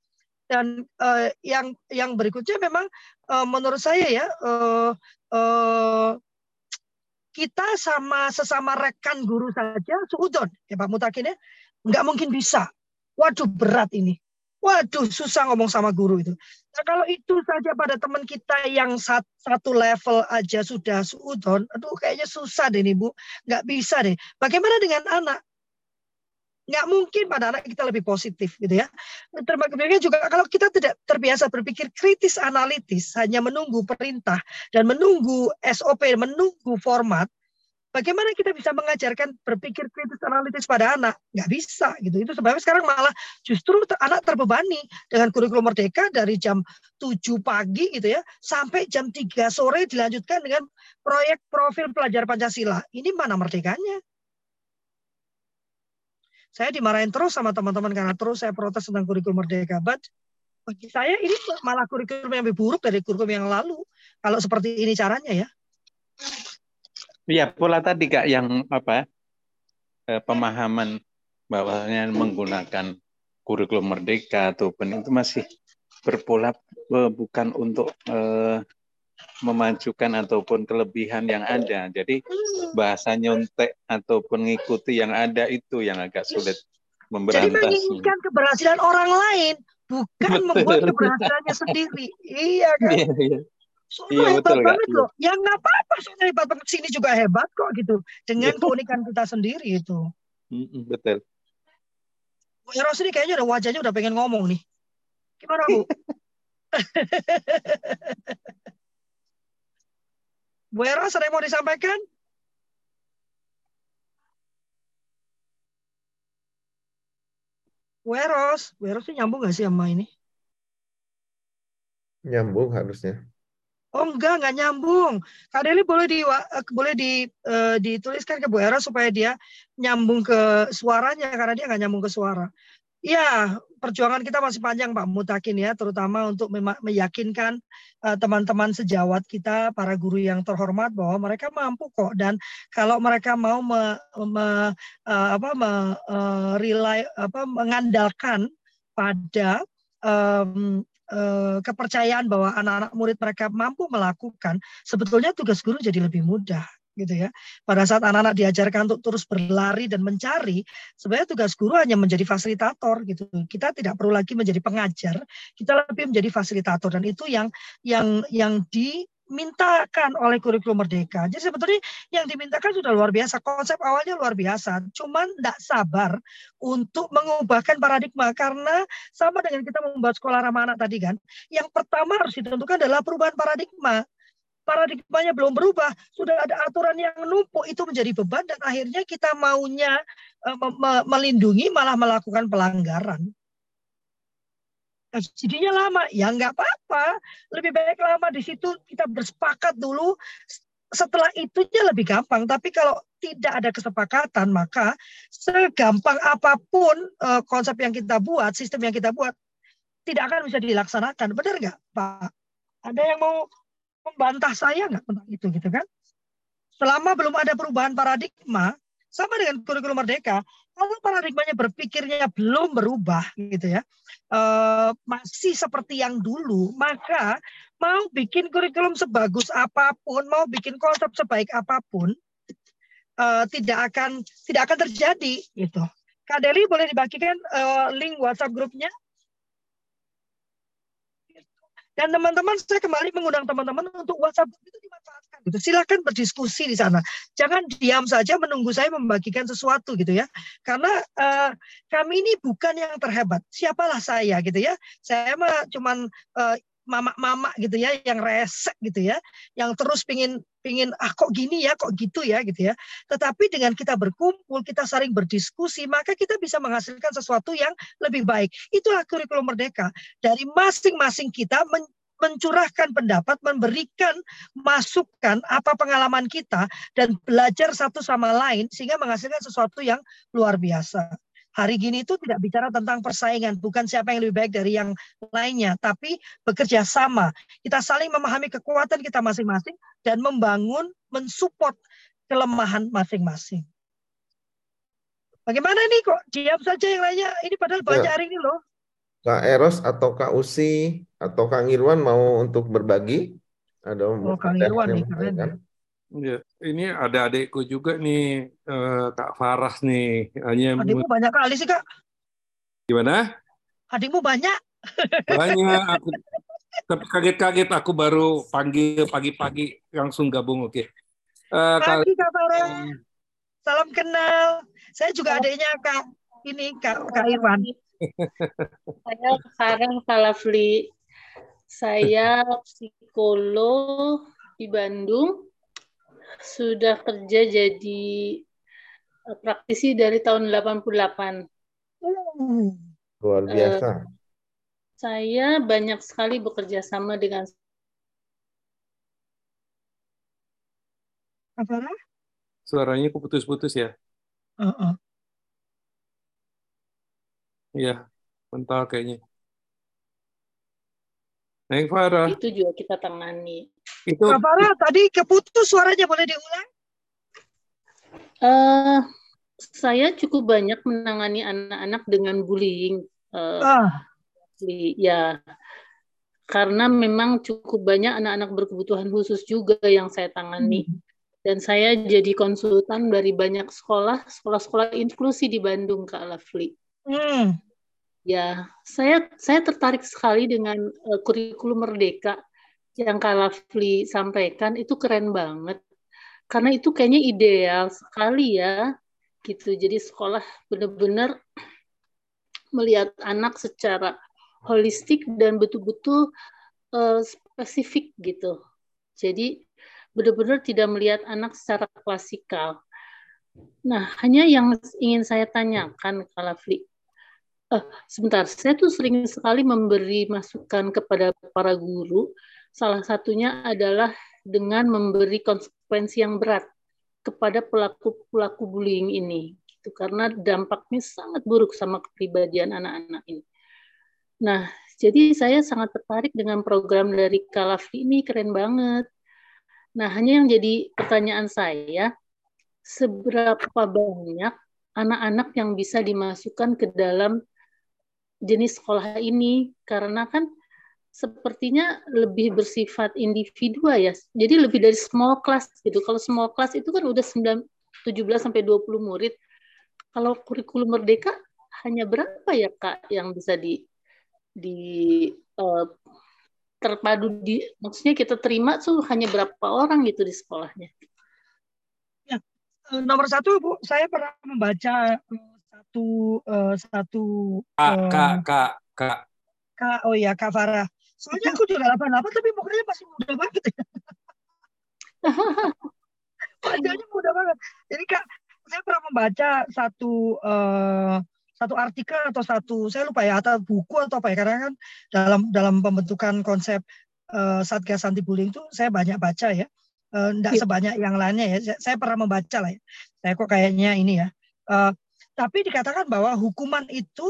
Dan uh, yang yang berikutnya memang uh, menurut saya ya uh, uh, kita sama sesama rekan guru saja suudon. Ya Pak Mutakin ya. Nggak mungkin bisa. Waduh berat ini. Waduh susah ngomong sama guru itu. Nah, kalau itu saja pada teman kita yang satu level aja sudah suudon aduh kayaknya susah deh nih Bu. Nggak bisa deh. Bagaimana dengan anak nggak mungkin pada anak kita lebih positif gitu ya. Termasuk juga kalau kita tidak terbiasa berpikir kritis analitis, hanya menunggu perintah dan menunggu SOP, menunggu format, bagaimana kita bisa mengajarkan berpikir kritis analitis pada anak? Nggak bisa gitu. Itu sebabnya sekarang malah justru anak terbebani dengan kurikulum merdeka dari jam 7 pagi gitu ya sampai jam 3 sore dilanjutkan dengan proyek profil pelajar Pancasila. Ini mana merdekanya? Saya dimarahin terus sama teman-teman karena terus saya protes tentang kurikulum merdeka. But bagi saya ini malah kurikulum yang lebih buruk dari kurikulum yang lalu. Kalau seperti ini caranya ya. Ya, pola tadi Kak yang apa? Eh, pemahaman bahwanya menggunakan kurikulum merdeka ataupun itu masih berpola eh, bukan untuk eh, memajukan ataupun kelebihan yang ada. Jadi bahasa nyontek ataupun mengikuti yang ada itu yang agak sulit memberantas. Jadi menginginkan keberhasilan orang lain, bukan Betul. membuat keberhasilannya sendiri. Iya kan? Iya, iya. Soalnya iya, hebat betul, banget loh. Ya nggak apa-apa, soalnya hebat banget. Sini juga hebat kok gitu. Dengan iya. keunikan kita sendiri itu. Betul. Bu Eros ini kayaknya udah wajahnya udah pengen ngomong nih. Gimana Bu? Bu Eros ada yang mau disampaikan? Bu Eros, Bu Eros nyambung gak sih sama ini? Nyambung harusnya. Oh enggak, enggak nyambung. Kak Deli boleh di eh, boleh di uh, dituliskan ke Bu Era supaya dia nyambung ke suaranya karena dia enggak nyambung ke suara. Ya, perjuangan kita masih panjang Pak Mutakin ya, terutama untuk meyakinkan eh, teman-teman uh, sejawat kita, para guru yang terhormat bahwa mereka mampu kok. Dan kalau mereka mau me, me, uh, apa me, uh, rely, apa mengandalkan pada um, Eh, kepercayaan bahwa anak-anak murid mereka mampu melakukan, sebetulnya tugas guru jadi lebih mudah gitu ya. Pada saat anak-anak diajarkan untuk terus berlari dan mencari, sebenarnya tugas guru hanya menjadi fasilitator gitu. Kita tidak perlu lagi menjadi pengajar, kita lebih menjadi fasilitator dan itu yang yang yang di dimintakan oleh kurikulum merdeka. Jadi sebetulnya yang dimintakan sudah luar biasa. Konsep awalnya luar biasa. Cuman tidak sabar untuk mengubahkan paradigma. Karena sama dengan kita membuat sekolah ramah anak tadi kan. Yang pertama harus ditentukan adalah perubahan paradigma. Paradigmanya belum berubah. Sudah ada aturan yang numpuk. Itu menjadi beban. Dan akhirnya kita maunya uh, melindungi malah melakukan pelanggaran subsidinya lama ya nggak apa-apa lebih baik lama di situ kita bersepakat dulu setelah itunya lebih gampang tapi kalau tidak ada kesepakatan maka segampang apa pun uh, konsep yang kita buat sistem yang kita buat tidak akan bisa dilaksanakan benar nggak Pak ada yang mau membantah saya nggak tentang itu gitu kan? Selama belum ada perubahan paradigma sama dengan kurikulum merdeka kalau paradigmanya berpikirnya belum berubah gitu ya uh, masih seperti yang dulu maka mau bikin kurikulum sebagus apa pun mau bikin konsep sebaik apa pun uh, tidak akan tidak akan terjadi gitu. Kak Deli boleh dibagikan uh, link WhatsApp grupnya dan teman-teman saya kembali mengundang teman-teman untuk WhatsApp itu dimanfaatkan. Gitu. Silakan berdiskusi di sana. Jangan diam saja menunggu saya membagikan sesuatu gitu ya. Karena uh, kami ini bukan yang terhebat. Siapalah saya gitu ya. Saya mah cuman uh, mama-mama gitu ya yang resek gitu ya yang terus pingin pingin ah kok gini ya kok gitu ya gitu ya. Tetapi dengan kita berkumpul kita saling berdiskusi maka kita bisa menghasilkan sesuatu yang lebih baik. Itulah kurikulum merdeka. Dari masing-masing kita men mencurahkan pendapat, memberikan masukan apa pengalaman kita dan belajar satu sama lain sehingga menghasilkan sesuatu yang luar biasa. Hari gini itu tidak bicara tentang persaingan, bukan siapa yang lebih baik dari yang lainnya, tapi bekerja sama. Kita saling memahami kekuatan kita masing-masing dan membangun, mensupport kelemahan masing-masing. Bagaimana ini kok diam saja yang lainnya? Ini padahal ya. banyak hari ini loh. Kak Eros atau Kak Usi atau Kang Irwan mau untuk berbagi? Ada oh, Kang Irwan nih, keren. Ya, ini ada adikku juga nih, uh, Kak Faras nih. Hanya Adikmu banyak kali sih, Kak. Gimana? Adikmu banyak. Banyak. Aku, tapi kaget-kaget aku baru panggil pagi-pagi langsung gabung. Oke. Okay. Uh, pagi, Kak Faras. Salam kenal. Saya juga adiknya Kak ini Kak, Kak Irwan. Saya sekarang Salafli. Saya psikolog di Bandung sudah kerja jadi eh, praktisi dari tahun 88. Luar eh, biasa. Uh, saya banyak sekali bekerja sama dengan apa? Suaranya putus-putus ya? Uh -uh. Iya, mental kayaknya. Neng Farah. Itu juga kita tangani. Itu Kak Farah, tadi keputus suaranya boleh diulang? Eh, saya cukup banyak menangani anak-anak dengan bullying. Eh, Ah, di- ya, karena memang cukup banyak anak-anak berkebutuhan khusus juga yang saya tangani. Dan saya jadi konsultan dari banyak sekolah, sekolah-sekolah inklusi di Bandung, Kak Lafli. hmm. Ya, saya saya tertarik sekali dengan eh, kurikulum Merdeka yang Kak Lafli sampaikan itu keren banget. Karena itu kayaknya ideal sekali ya, gitu. Jadi sekolah benar-benar melihat anak secara holistik dan betul-betul eh, spesifik gitu. Jadi benar-benar tidak melihat anak secara klasikal. Nah, hanya yang ingin saya tanyakan, Kak Lafli, Eh, sebentar, saya tuh sering sekali memberi masukan kepada para guru. Salah satunya adalah dengan memberi konsekuensi yang berat kepada pelaku-pelaku bullying ini, gitu. Karena dampaknya sangat buruk sama kepribadian anak-anak ini. Nah, jadi saya sangat tertarik dengan program dari Kalafli ini, keren banget. Nah, hanya yang jadi pertanyaan saya, seberapa banyak anak-anak yang bisa dimasukkan ke dalam jenis sekolah ini karena kan sepertinya lebih bersifat individu ya. Jadi lebih dari small class gitu. Kalau small class itu kan udah 9 17 sampai 20 murid. Kalau kurikulum merdeka hanya berapa ya Kak yang bisa di di uh, terpadu di maksudnya kita terima tuh hanya berapa orang gitu di sekolahnya. Ya, nomor satu Bu, saya pernah membaca satu uh, satu kak uh, kak kak kak kak oh ya kak Farah soalnya aku juga 88 tapi mukanya masih muda banget ya. Wajahnya muda banget. Jadi kak saya pernah membaca satu uh, satu artikel atau satu saya lupa ya atau buku atau apa ya karena kan dalam dalam pembentukan konsep uh, satgas anti bullying itu saya banyak baca ya. Tidak uh, sebanyak yang lainnya ya. Saya, saya pernah membaca lah ya. Saya kok kayaknya ini ya. Uh, tapi dikatakan bahwa hukuman itu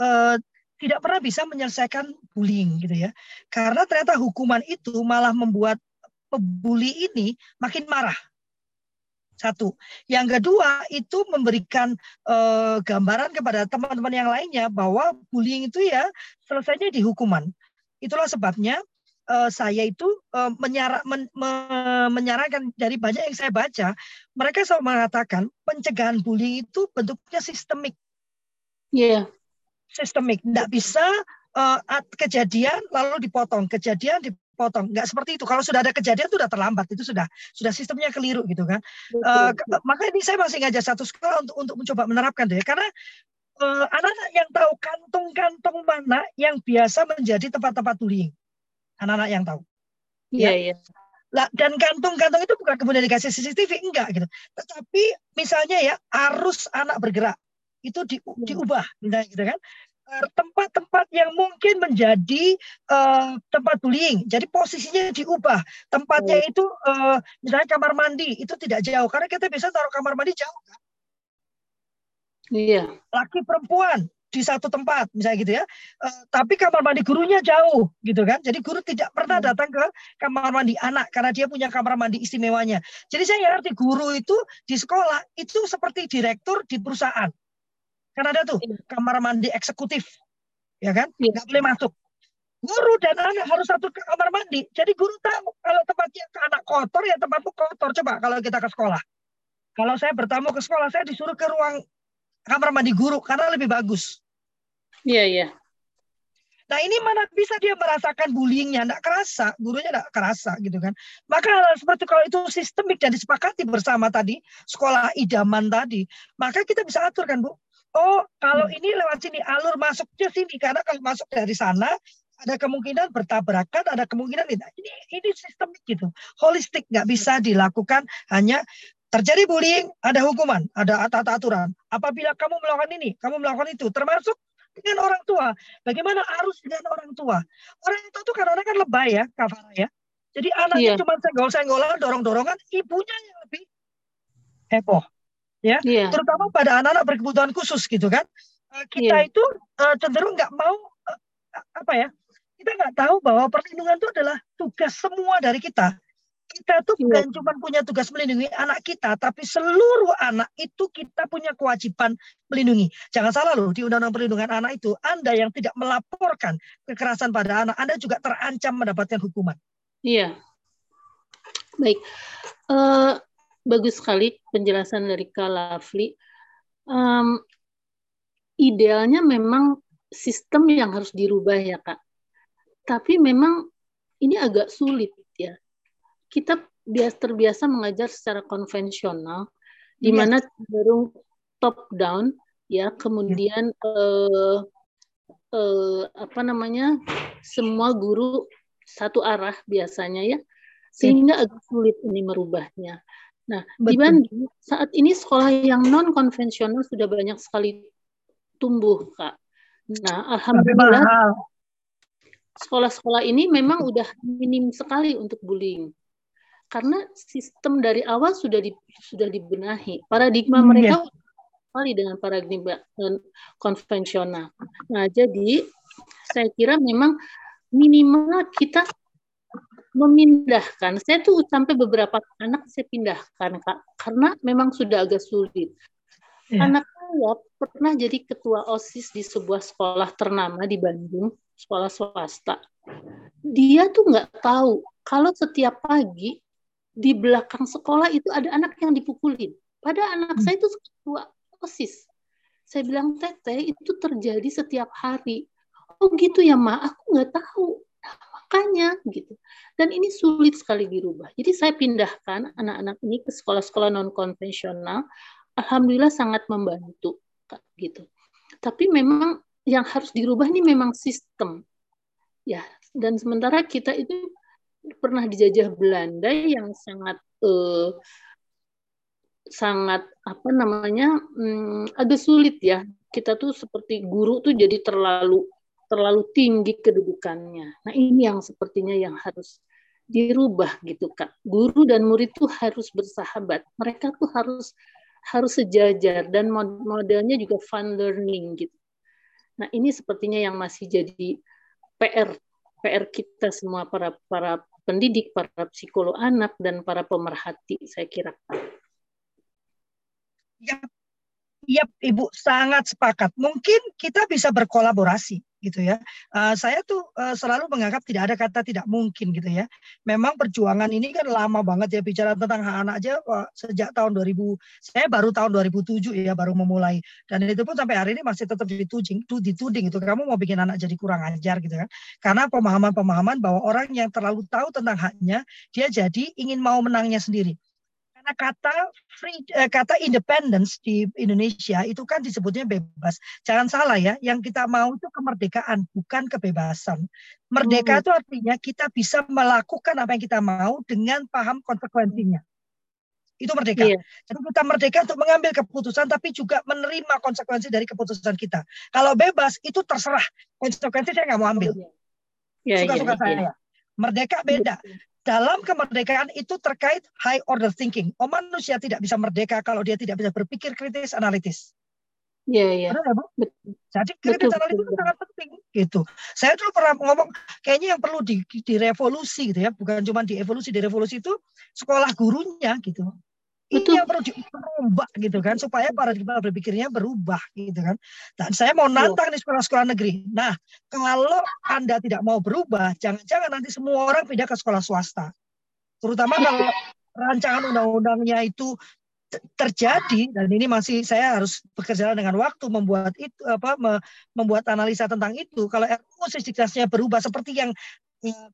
uh, tidak pernah bisa menyelesaikan bullying gitu ya. Karena ternyata hukuman itu malah membuat pebuli ini makin marah. Satu. Yang kedua itu memberikan uh, gambaran kepada teman-teman yang lainnya bahwa bullying itu ya selesainya di hukuman. Itulah sebabnya uh, saya itu uh, menyara, men, me, menyarankan dari banyak yang saya baca, mereka selalu mengatakan pencegahan bullying itu bentuknya sistemik. Iya. Yeah. Sistemik, tidak bisa uh, kejadian lalu dipotong, kejadian dipotong, nggak seperti itu. Kalau sudah ada kejadian itu sudah terlambat, itu sudah sudah sistemnya keliru gitu kan. Uh, maka ini saya masih ngajak satu sekolah untuk untuk mencoba menerapkan deh, karena anak-anak uh, yang tahu kantong-kantong mana yang biasa menjadi tempat-tempat bullying anak-anak yang tahu. Iya, ya. iya. Lah, dan kantung-kantung itu bukan kemudian dikasih CCTV enggak gitu. Tetapi misalnya ya arus anak bergerak itu di, diubah misalnya gitu kan. Tempat-tempat yang mungkin menjadi uh, tempat bullying, jadi posisinya diubah. Tempatnya itu uh, misalnya kamar mandi itu tidak jauh. Karena kita bisa taruh kamar mandi jauh kan. Iya. Laki perempuan di satu tempat misalnya gitu ya. Uh, tapi kamar mandi gurunya jauh gitu kan. Jadi guru tidak pernah datang ke kamar mandi anak karena dia punya kamar mandi istimewanya. Jadi saya ngerti guru itu di sekolah itu seperti direktur di perusahaan karena ada tuh kamar mandi eksekutif ya kan? Nggak boleh masuk. Guru dan anak harus satu kamar mandi. Jadi guru tahu kalau tempatnya ke anak kotor ya tempatmu kotor. Coba kalau kita ke sekolah. Kalau saya bertamu ke sekolah saya disuruh ke ruang kamar mandi guru karena lebih bagus. Iya, iya. Nah ini mana bisa dia merasakan bullyingnya, tidak kerasa, gurunya tidak kerasa gitu kan. Maka hal seperti kalau itu sistemik dan disepakati bersama tadi, sekolah idaman tadi, maka kita bisa atur kan Bu. Oh kalau ini lewat sini, alur masuknya sini, karena kalau masuk dari sana, ada kemungkinan bertabrakan, ada kemungkinan tidak. Ini ini sistemik gitu, holistik, nggak bisa dilakukan hanya terjadi bullying, ada hukuman, ada tata aturan. Apabila kamu melakukan ini, kamu melakukan itu, termasuk dengan orang tua. Bagaimana arus dengan orang tua? Orang tua itu kadang-kadang kan lebay ya, Kak Farah ya. Jadi anaknya Iya. cuma senggol-senggolan, dorong-dorongan, ibunya yang lebih heboh. Ya, Iya. terutama pada anak-anak berkebutuhan khusus gitu kan. Eh, Kita Iya. itu eh, cenderung nggak mau eh, apa ya? Kita nggak tahu bahwa perlindungan itu adalah tugas semua dari kita kita tuh iya. bukan cuma punya tugas melindungi anak kita, tapi seluruh anak itu kita punya kewajiban melindungi. Jangan salah loh, di Undang-Undang Perlindungan Anak itu, Anda yang tidak melaporkan kekerasan pada anak, Anda juga terancam mendapatkan hukuman. Iya. Baik. Uh, bagus sekali penjelasan dari Kak Lafli. Um, idealnya memang sistem yang harus dirubah ya Kak. Tapi memang ini agak sulit ya kita biasa terbiasa mengajar secara konvensional di iya. mana cenderung top down ya kemudian eh, eh, apa namanya semua guru satu arah biasanya ya sehingga agak sulit ini merubahnya. Nah, Betul. di Bandung saat ini sekolah yang non konvensional sudah banyak sekali tumbuh, Kak. Nah, alhamdulillah sekolah-sekolah ini memang udah minim sekali untuk bullying karena sistem dari awal sudah di, sudah dibenahi. Paradigma hmm, mereka yeah. kembali dengan paradigma konvensional. Nah, jadi saya kira memang minimal kita memindahkan. Saya tuh sampai beberapa anak saya pindahkan kak, karena memang sudah agak sulit. Yeah. Anak saya pernah jadi ketua osis di sebuah sekolah ternama di Bandung, sekolah swasta. Dia tuh nggak tahu kalau setiap pagi di belakang sekolah itu ada anak yang dipukulin. Pada anak hmm. saya itu ketua OSIS. Saya bilang, Teteh, itu terjadi setiap hari. Oh gitu ya, Ma, aku nggak tahu. Makanya gitu. Dan ini sulit sekali dirubah. Jadi saya pindahkan anak-anak ini ke sekolah-sekolah non-konvensional. Alhamdulillah sangat membantu. gitu. Tapi memang yang harus dirubah ini memang sistem. Ya, dan sementara kita itu pernah dijajah Belanda yang sangat uh, sangat apa namanya um, agak sulit ya kita tuh seperti guru tuh jadi terlalu terlalu tinggi kedudukannya. Nah ini yang sepertinya yang harus dirubah gitu kak. Guru dan murid tuh harus bersahabat. Mereka tuh harus harus sejajar dan modelnya juga fun learning gitu. Nah ini sepertinya yang masih jadi PR PR kita semua para para pendidik, para psikolog anak, dan para pemerhati, saya kira. Ya, Ibu sangat sepakat. Mungkin kita bisa berkolaborasi gitu ya. Uh, saya tuh uh, selalu menganggap tidak ada kata tidak mungkin gitu ya. Memang perjuangan ini kan lama banget ya bicara tentang hak anak aja uh, sejak tahun 2000. Saya baru tahun 2007 ya baru memulai dan itu pun sampai hari ini masih tetap dituding, dituding itu kamu mau bikin anak jadi kurang ajar gitu kan. Karena pemahaman-pemahaman bahwa orang yang terlalu tahu tentang haknya dia jadi ingin mau menangnya sendiri karena kata free eh, kata independence di Indonesia itu kan disebutnya bebas. Jangan salah ya, yang kita mau itu kemerdekaan bukan kebebasan. Merdeka hmm. itu artinya kita bisa melakukan apa yang kita mau dengan paham konsekuensinya. Itu merdeka. Iya. Jadi kita merdeka untuk mengambil keputusan tapi juga menerima konsekuensi dari keputusan kita. Kalau bebas itu terserah konsekuensi saya nggak mau ambil. Iya, Suka-suka ya, ya, saya. Ya. Merdeka beda dalam kemerdekaan itu terkait high order thinking. Oh manusia tidak bisa merdeka kalau dia tidak bisa berpikir kritis analitis. Iya, iya. Ya, Jadi kritis betul, analitis betul. itu sangat penting gitu. Saya dulu pernah ngomong kayaknya yang perlu di, direvolusi gitu ya, bukan cuma di evolusi, di revolusi itu sekolah gurunya gitu. Betul. Ini yang perlu diubah gitu kan supaya paradigma berpikirnya berubah gitu kan. Dan saya mau nantang di sekolah-sekolah negeri. Nah, kalau Anda tidak mau berubah, jangan-jangan nanti semua orang pindah ke sekolah swasta. Terutama kalau rancangan undang-undangnya itu terjadi dan ini masih saya harus bekerja dengan waktu membuat itu apa membuat analisa tentang itu kalau RUU sisdiknasnya berubah seperti yang eh,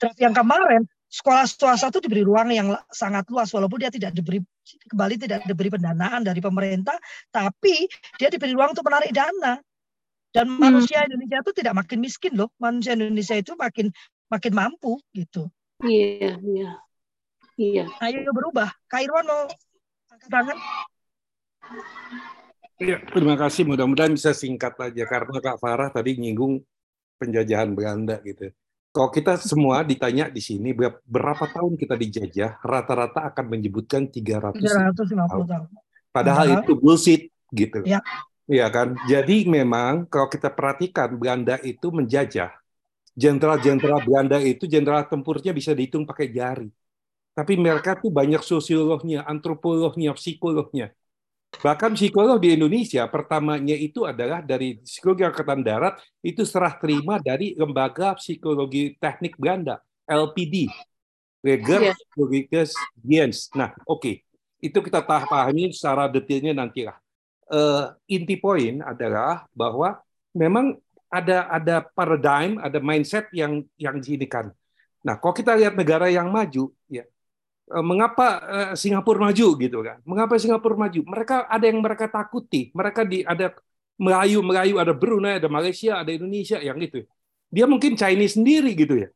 draft yang kemarin sekolah swasta itu diberi ruang yang sangat luas walaupun dia tidak diberi kembali tidak diberi pendanaan dari pemerintah tapi dia diberi ruang untuk menarik dana. Dan hmm. manusia Indonesia itu tidak makin miskin loh. Manusia Indonesia itu makin makin mampu gitu. Iya iya. Iya. Ayo berubah. Kairwan mau angkat tangan? Iya, terima kasih. Mudah-mudahan bisa singkat aja karena Kak Farah tadi nyinggung penjajahan Belanda gitu. Kalau kita semua ditanya di sini berapa tahun kita dijajah, rata-rata akan menyebutkan 300 350 tahun. Padahal nah. itu bullshit gitu. Ya. Iya kan? Jadi memang kalau kita perhatikan Belanda itu menjajah. Jenderal-jenderal Belanda itu jenderal tempurnya bisa dihitung pakai jari. tapi mereka tuh banyak sosiolognya, antropolognya, psikolognya. Bahkan psikolog di Indonesia pertamanya itu adalah dari psikologi angkatan darat itu serah terima dari lembaga psikologi teknik Belanda LPD, Reger yeah. Dienst. Nah, oke, okay. itu kita pahami secara detailnya nanti lah. Uh, inti poin adalah bahwa memang ada ada paradigm, ada mindset yang yang diinikan. Nah, kalau kita lihat negara yang maju, ya mengapa eh, Singapura maju gitu kan? Mengapa Singapura maju? Mereka ada yang mereka takuti. Mereka di ada Melayu, Melayu, ada Brunei, ada Malaysia, ada Indonesia yang itu. Dia mungkin Chinese sendiri gitu ya.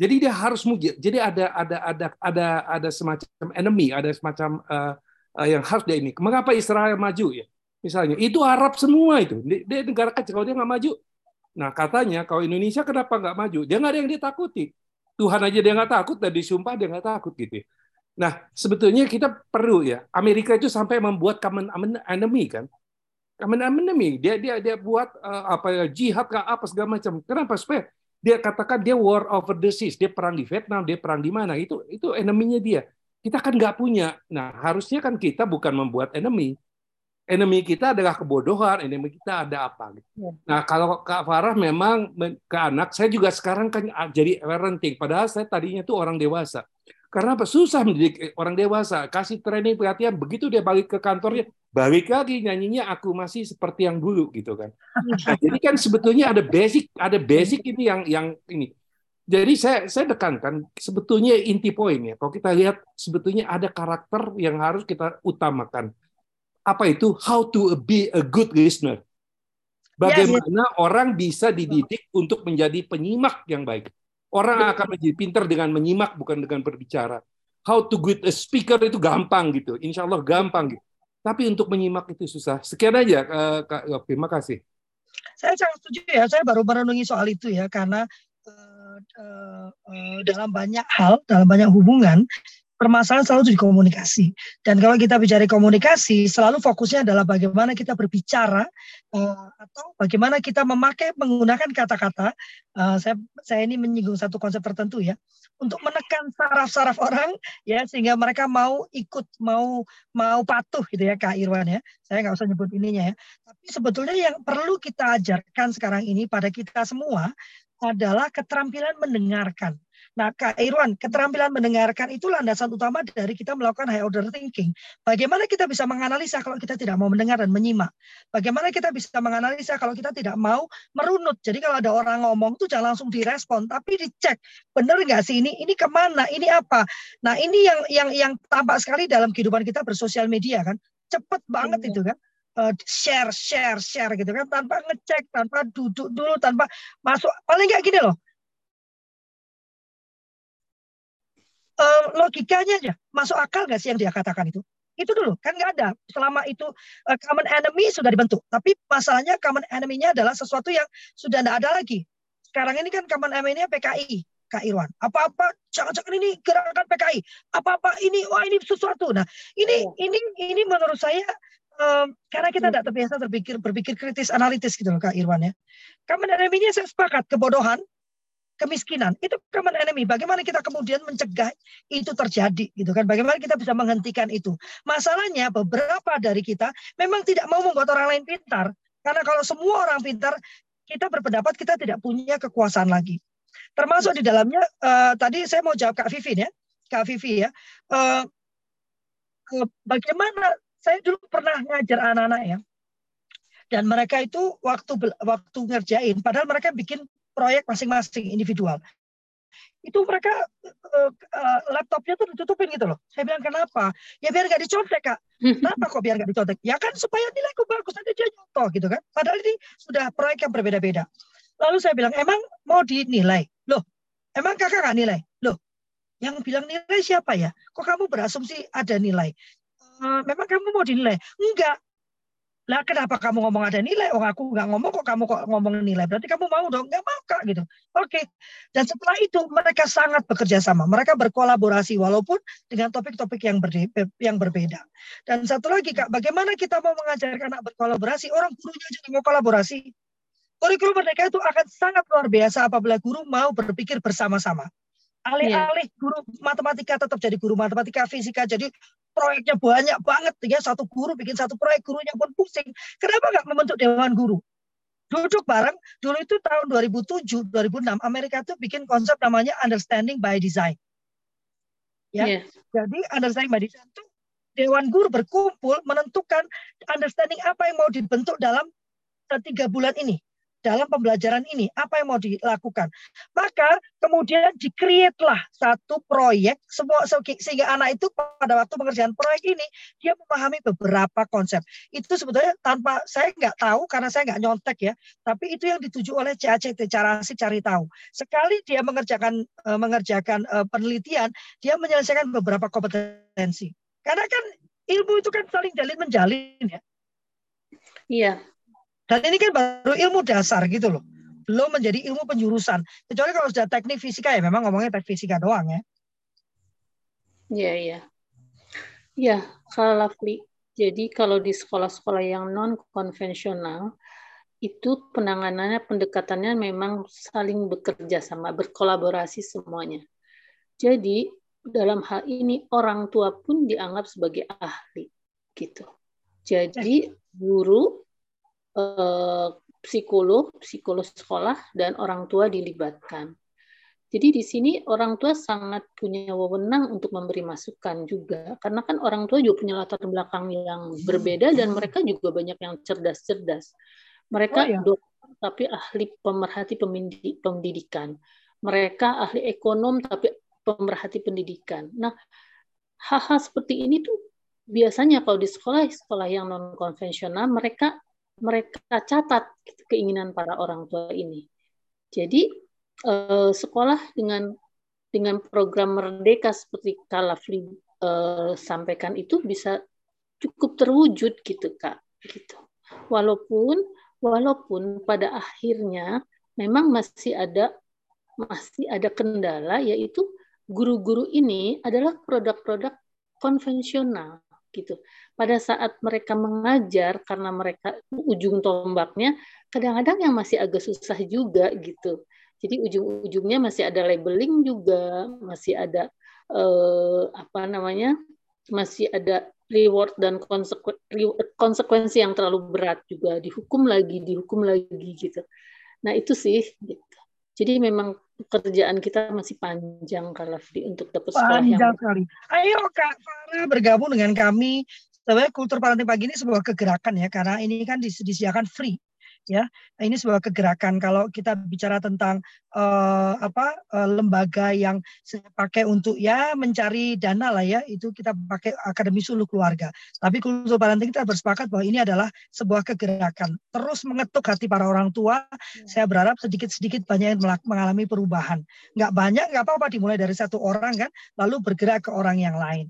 Jadi dia harus muji. Jadi ada ada ada ada ada semacam enemy, ada semacam uh, uh, yang harus dia ini. Mengapa Israel maju ya? Misalnya itu Arab semua itu. Dia, negara kecil kalau dia nggak maju. Nah katanya kalau Indonesia kenapa nggak maju? Dia nggak ada yang ditakuti. Tuhan aja dia nggak takut dan disumpah dia nggak takut gitu. Ya. Nah, sebetulnya kita perlu ya. Amerika itu sampai membuat common enemy kan. Common enemy. Dia dia dia buat uh, apa ya jihad kah apa segala macam. Kenapa? Supaya dia katakan dia war over the seas. Dia perang di Vietnam, dia perang di mana. Itu itu enemy-nya dia. Kita kan nggak punya. Nah, harusnya kan kita bukan membuat enemy. Enemy kita adalah kebodohan, enemy kita ada apa gitu. Ya. Nah, kalau Kak Farah memang ke anak, saya juga sekarang kan jadi parenting. Padahal saya tadinya tuh orang dewasa karena apa? Susah mendidik orang dewasa. Kasih training pelatihan, begitu dia balik ke kantornya, balik lagi nyanyinya aku masih seperti yang dulu gitu kan. Nah, jadi kan sebetulnya ada basic, ada basic ini yang yang ini. Jadi saya saya tekankan sebetulnya inti poinnya. Kalau kita lihat sebetulnya ada karakter yang harus kita utamakan. Apa itu? How to be a good listener. Bagaimana ya, ya. orang bisa dididik untuk menjadi penyimak yang baik. Orang akan menjadi pintar dengan menyimak bukan dengan berbicara. How to good a speaker itu gampang gitu. Insya Allah gampang gitu. Tapi untuk menyimak itu susah. Sekian aja uh, Kak. Terima kasih. Saya sangat setuju ya. Saya baru merenungi soal itu ya karena uh, uh, dalam banyak hal, dalam banyak hubungan permasalahan selalu di komunikasi. Dan kalau kita bicara komunikasi, selalu fokusnya adalah bagaimana kita berbicara uh, atau bagaimana kita memakai menggunakan kata-kata. Uh, saya saya ini menyinggung satu konsep tertentu ya, untuk menekan saraf-saraf orang ya sehingga mereka mau ikut, mau mau patuh gitu ya Kak Irwan ya. Saya nggak usah nyebut ininya ya. Tapi sebetulnya yang perlu kita ajarkan sekarang ini pada kita semua adalah keterampilan mendengarkan Nah, Kak Irwan, keterampilan mendengarkan itu landasan utama dari kita melakukan high order thinking. Bagaimana kita bisa menganalisa kalau kita tidak mau mendengar dan menyimak? Bagaimana kita bisa menganalisa kalau kita tidak mau merunut? Jadi kalau ada orang ngomong itu jangan langsung direspon, tapi dicek benar nggak sih ini ini ke mana, ini apa? Nah ini yang yang yang tampak sekali dalam kehidupan kita bersosial media kan, cepet banget iya. itu kan eh, share share share gitu kan tanpa ngecek tanpa duduk dulu tanpa masuk paling nggak gini loh uh, logikanya aja masuk akal nggak sih yang dia katakan itu? Itu dulu kan nggak ada. Selama itu uh, common enemy sudah dibentuk, tapi masalahnya common enemy-nya adalah sesuatu yang sudah tidak ada lagi. Sekarang ini kan common enemy-nya PKI, Kak Irwan. Apa-apa jangan-jangan ini gerakan PKI. Apa-apa ini wah ini sesuatu. Nah, ini oh. ini ini menurut saya um, karena kita tidak terbiasa berpikir berpikir kritis analitis gitu loh Kak Irwan ya. Common enemy-nya saya sepakat kebodohan, kemiskinan itu common enemy. Bagaimana kita kemudian mencegah itu terjadi gitu kan? Bagaimana kita bisa menghentikan itu? Masalahnya beberapa dari kita memang tidak mau membuat orang lain pintar. Karena kalau semua orang pintar, kita berpendapat kita tidak punya kekuasaan lagi. Termasuk di dalamnya uh, tadi saya mau jawab Kak Vivi ya, Kak Vivi ya. Uh, bagaimana saya dulu pernah ngajar anak-anak ya, dan mereka itu waktu waktu ngerjain, padahal mereka bikin proyek masing-masing individual. Itu mereka uh, uh, laptopnya tuh ditutupin gitu loh. Saya bilang kenapa? Ya biar nggak dicontek kak. Kenapa kok biar nggak dicontek? Ya kan supaya nilaiku bagus nanti dia nyontoh gitu kan. Padahal ini sudah proyek yang berbeda-beda. Lalu saya bilang emang mau dinilai? Loh, emang kakak nggak nilai? Loh, yang bilang nilai siapa ya? Kok kamu berasumsi ada nilai? Uh, memang kamu mau dinilai? Enggak, lah kenapa kamu ngomong ada nilai? Oh aku nggak ngomong kok kamu kok ngomong nilai. Berarti kamu mau dong? Nggak mau kak gitu. Oke. Dan setelah itu mereka sangat bekerja sama. Mereka berkolaborasi walaupun dengan topik-topik yang ber yang berbeda. Dan satu lagi kak, bagaimana kita mau mengajarkan anak berkolaborasi? Orang gurunya juga mau kolaborasi. Kurikulum mereka itu akan sangat luar biasa apabila guru mau berpikir bersama-sama. Alih-alih yeah. guru matematika tetap jadi guru matematika, fisika, jadi proyeknya banyak banget ya satu guru bikin satu proyek gurunya pun pusing. Kenapa nggak membentuk dewan guru? Duduk bareng. Dulu itu tahun 2007, 2006 Amerika tuh bikin konsep namanya understanding by design. Ya. Yeah. Jadi understanding by design itu dewan guru berkumpul menentukan understanding apa yang mau dibentuk dalam tiga bulan ini dalam pembelajaran ini apa yang mau dilakukan? Maka kemudian di lah satu proyek semua sehingga anak itu pada waktu pengerjaan proyek ini dia memahami beberapa konsep. Itu sebetulnya tanpa saya nggak tahu karena saya nggak nyontek ya tapi itu yang dituju oleh CACT cara asik cari tahu. Sekali dia mengerjakan uh, mengerjakan uh, penelitian dia menyelesaikan beberapa kompetensi. Karena kan ilmu itu kan saling jalin menjalin ya. Iya dan ini kan baru ilmu dasar gitu loh. Belum menjadi ilmu penjurusan. Kecuali kalau sudah teknik fisika ya memang ngomongnya teknik fisika doang ya. Iya, iya. Ya, kalau Lovely. Jadi kalau di sekolah-sekolah yang non konvensional itu penanganannya pendekatannya memang saling bekerja sama, berkolaborasi semuanya. Jadi dalam hal ini orang tua pun dianggap sebagai ahli gitu. Jadi guru Eh, psikolog, psikolog sekolah, dan orang tua dilibatkan. Jadi di sini orang tua sangat punya wewenang untuk memberi masukan juga, karena kan orang tua juga punya latar belakang yang berbeda dan mereka juga banyak yang cerdas-cerdas. Mereka oh, ya. dokter tapi ahli pemerhati pendidikan. Mereka ahli ekonom tapi pemerhati pendidikan. Nah, hal-hal seperti ini tuh biasanya kalau di sekolah sekolah yang non konvensional mereka mereka catat keinginan para orang tua ini. Jadi eh, sekolah dengan dengan program merdeka seperti Kalafli eh, sampaikan itu bisa cukup terwujud gitu kak gitu. Walaupun walaupun pada akhirnya memang masih ada masih ada kendala yaitu guru-guru ini adalah produk-produk konvensional gitu. Pada saat mereka mengajar karena mereka ujung tombaknya kadang-kadang yang masih agak susah juga gitu. Jadi ujung-ujungnya masih ada labeling juga, masih ada eh, apa namanya? masih ada reward dan konsekuensi yang terlalu berat juga dihukum lagi, dihukum lagi gitu. Nah, itu sih gitu. Jadi memang pekerjaan kita masih panjang kalau untuk dapat sekolah panjang yang sekali. Ayo Kak Farah bergabung dengan kami. Sebenarnya kultur parenting pagi ini sebuah kegerakan ya karena ini kan disediakan free ya. Ini sebuah kegerakan. Kalau kita bicara tentang uh, apa uh, lembaga yang saya pakai untuk ya mencari dana lah ya itu kita pakai akademi suluh keluarga. Tapi kultur parenting kita bersepakat bahwa ini adalah sebuah kegerakan. Terus mengetuk hati para orang tua ya. saya berharap sedikit-sedikit banyak yang mengalami perubahan. Nggak banyak nggak apa-apa dimulai dari satu orang kan lalu bergerak ke orang yang lain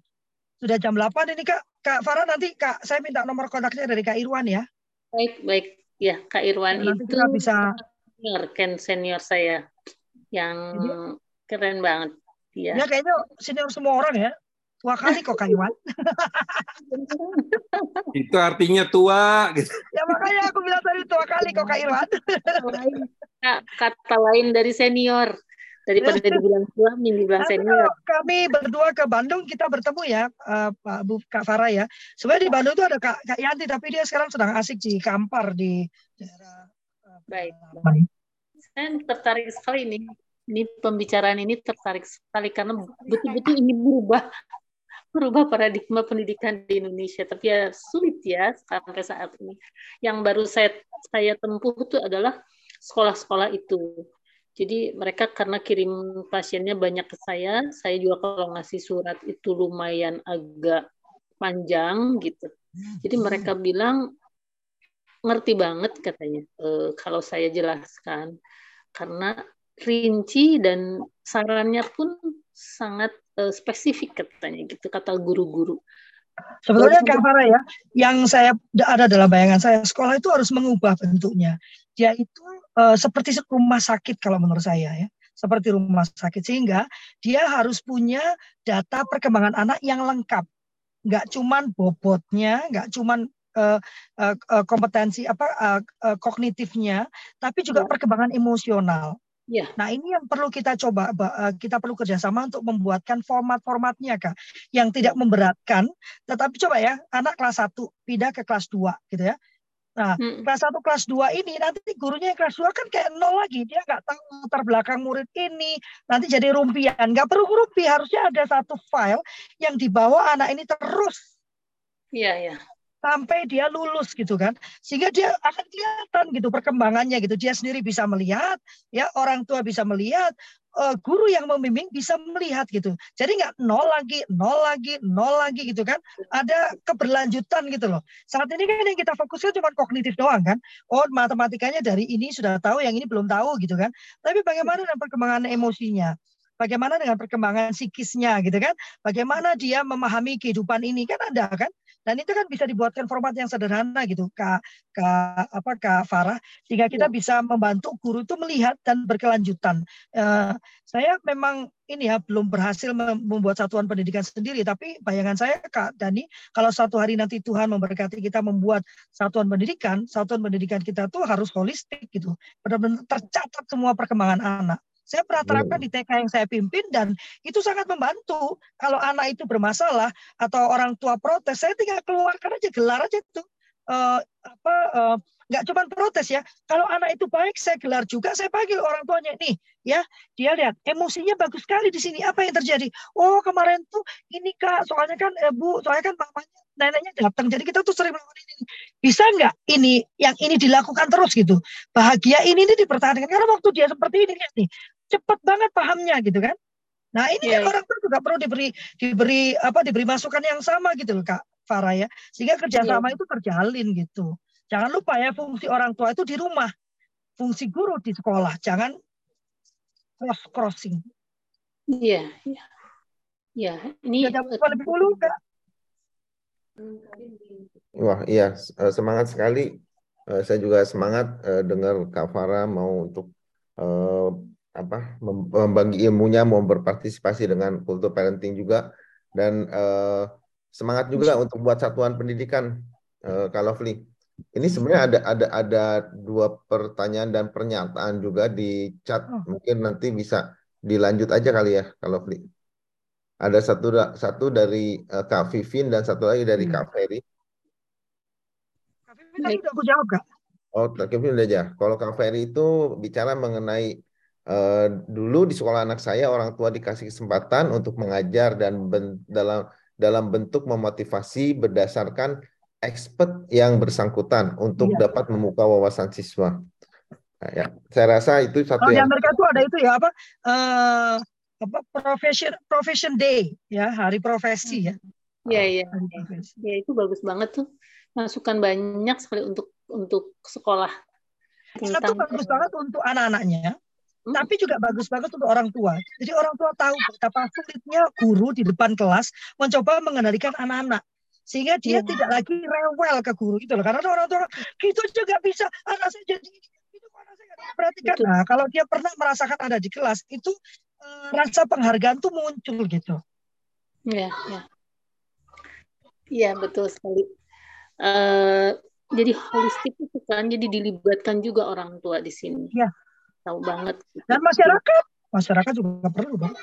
sudah jam 8 ini Kak Kak Farah nanti Kak saya minta nomor kontaknya dari Kak Irwan ya baik baik Ya, Kak Irwan ya, itu bisa senior, Ken senior saya yang Jadi, keren banget. Ya. ya kayaknya senior semua orang ya. Tua kali kok Kak Irwan. itu artinya tua gitu. Ya makanya aku bilang tadi tua kali kok Kak Irwan. Kata lain dari senior daripada dibilang tua minggu bilang senior. Kami berdua ke Bandung kita bertemu ya uh, Pak Bu Kak Farah ya. Sebenarnya di Bandung itu ada Kak, Kak Yanti tapi dia sekarang sedang asik di Kampar di daerah uh, Baik. Saya tertarik sekali ini. Ini pembicaraan ini tertarik sekali karena betul-betul ini berubah merubah paradigma pendidikan di Indonesia. Tapi ya sulit ya sampai saat ini. Yang baru saya saya tempuh itu adalah sekolah-sekolah itu jadi mereka karena kirim pasiennya banyak ke saya, saya juga kalau ngasih surat itu lumayan agak panjang gitu. Jadi mereka bilang ngerti banget katanya e, kalau saya jelaskan karena rinci dan sarannya pun sangat e, spesifik katanya gitu kata guru-guru. Sebetulnya Kak Farah ya, yang saya ada dalam bayangan saya, sekolah itu harus mengubah bentuknya. Dia itu uh, seperti rumah sakit kalau menurut saya ya seperti rumah sakit sehingga dia harus punya data perkembangan anak yang lengkap nggak cuman bobotnya nggak cuman uh, uh, kompetensi apa uh, uh, kognitifnya tapi juga ya. perkembangan emosional Ya. Nah ini yang perlu kita coba, eh, kita perlu kerjasama untuk membuatkan format-formatnya kak, yang tidak memberatkan. Tetapi coba ya, anak kelas 1 pindah ke kelas 2 gitu ya. Nah, hmm. kelas 1, kelas 2 ini nanti gurunya yang kelas 2 kan kayak nol lagi. Dia nggak tahu latar belakang murid ini. Nanti jadi rumpian. Nggak perlu rumpi. Harusnya ada satu file yang dibawa anak ini terus. Iya, iya sampai dia lulus gitu kan sehingga dia akan kelihatan gitu perkembangannya gitu dia sendiri bisa melihat ya orang tua bisa melihat uh, guru yang membimbing bisa melihat gitu. Jadi nggak nol lagi nol lagi nol lagi gitu kan. Ada keberlanjutan gitu loh. Saat ini kan yang kita fokuskan cuma kognitif doang kan. Oh matematikanya dari ini sudah tahu yang ini belum tahu gitu kan. Tapi bagaimana dengan perkembangan emosinya bagaimana dengan perkembangan psikisnya gitu kan bagaimana dia memahami kehidupan ini kan ada kan dan itu kan bisa dibuatkan format yang sederhana gitu, Kak, Kak apa Kak Farah, sehingga kita ya. bisa membantu guru itu melihat dan berkelanjutan. Uh, saya memang ini ya belum berhasil membuat satuan pendidikan sendiri, tapi bayangan saya Kak Dani, kalau satu hari nanti Tuhan memberkati kita membuat satuan pendidikan, satuan pendidikan kita tuh harus holistik gitu, benar-benar tercatat semua perkembangan anak. Saya pernah terapkan di TK yang saya pimpin dan itu sangat membantu. Kalau anak itu bermasalah atau orang tua protes, saya tinggal keluarkan aja gelar aja itu. Uh, apa uh, nggak cuma protes ya. Kalau anak itu baik, saya gelar juga. Saya panggil orang tuanya nih, ya. Dia lihat emosinya bagus sekali di sini. Apa yang terjadi? Oh kemarin tuh ini kak, soalnya kan eh, bu, soalnya kan mamanya, neneknya datang. Jadi kita tuh sering melakukan ini. Bisa nggak ini yang ini dilakukan terus gitu? Bahagia ini ini dipertahankan karena waktu dia seperti ini nih, cepat banget pahamnya gitu kan. Nah ini yeah. kan iya. orang tua juga perlu diberi diberi apa diberi masukan yang sama gitu loh kak Farah ya, sehingga kerjasama yeah. itu terjalin gitu. Jangan lupa ya fungsi orang tua itu di rumah, fungsi guru di sekolah, jangan cross crossing. Iya, iya. Ya, ini ada lebih dulu kak. Wah, iya eh, semangat sekali. Eh, saya juga semangat eh, dengar Kak Farah mau untuk apa membagi ilmunya mau berpartisipasi dengan kultur parenting juga dan uh, semangat juga untuk buat satuan pendidikan uh, kalau Fli. Ini sebenarnya ada ada ada dua pertanyaan dan pernyataan juga di chat oh. mungkin nanti bisa dilanjut aja kali ya kalau Fli. Ada satu satu dari uh, Kak Vivin dan satu lagi dari hmm. Kak Ferry. Kak Vivin tadi udah aku jawab Kak. Oh, Kak Vivin udah aja. Kalau Kak Ferry itu bicara mengenai Uh, dulu di sekolah anak saya orang tua dikasih kesempatan untuk mengajar dan ben, dalam dalam bentuk memotivasi berdasarkan expert yang bersangkutan untuk iya. dapat membuka wawasan siswa. Nah, ya, saya rasa itu satu Kalau yang di Amerika itu ada itu ya apa uh, apa profession profession day ya hari profesi ya. Iya iya. Ya itu bagus banget tuh masukan banyak sekali untuk untuk sekolah. Tentang... Itu bagus banget untuk anak-anaknya Hmm. tapi juga bagus banget untuk orang tua. Jadi orang tua tahu betapa sulitnya guru di depan kelas mencoba mengendalikan anak-anak sehingga dia yeah. tidak lagi rewel ke guru gitu loh. Karena orang tua gitu juga bisa anak saya jadi itu anak saya perhatikan. Nah kalau dia pernah merasakan ada di kelas itu uh, rasa penghargaan tuh muncul gitu. Iya, iya. Iya betul sekali. Uh, jadi holistik itu kan jadi dilibatkan juga orang tua di sini. Iya tahu banget dan masyarakat masyarakat juga perlu dong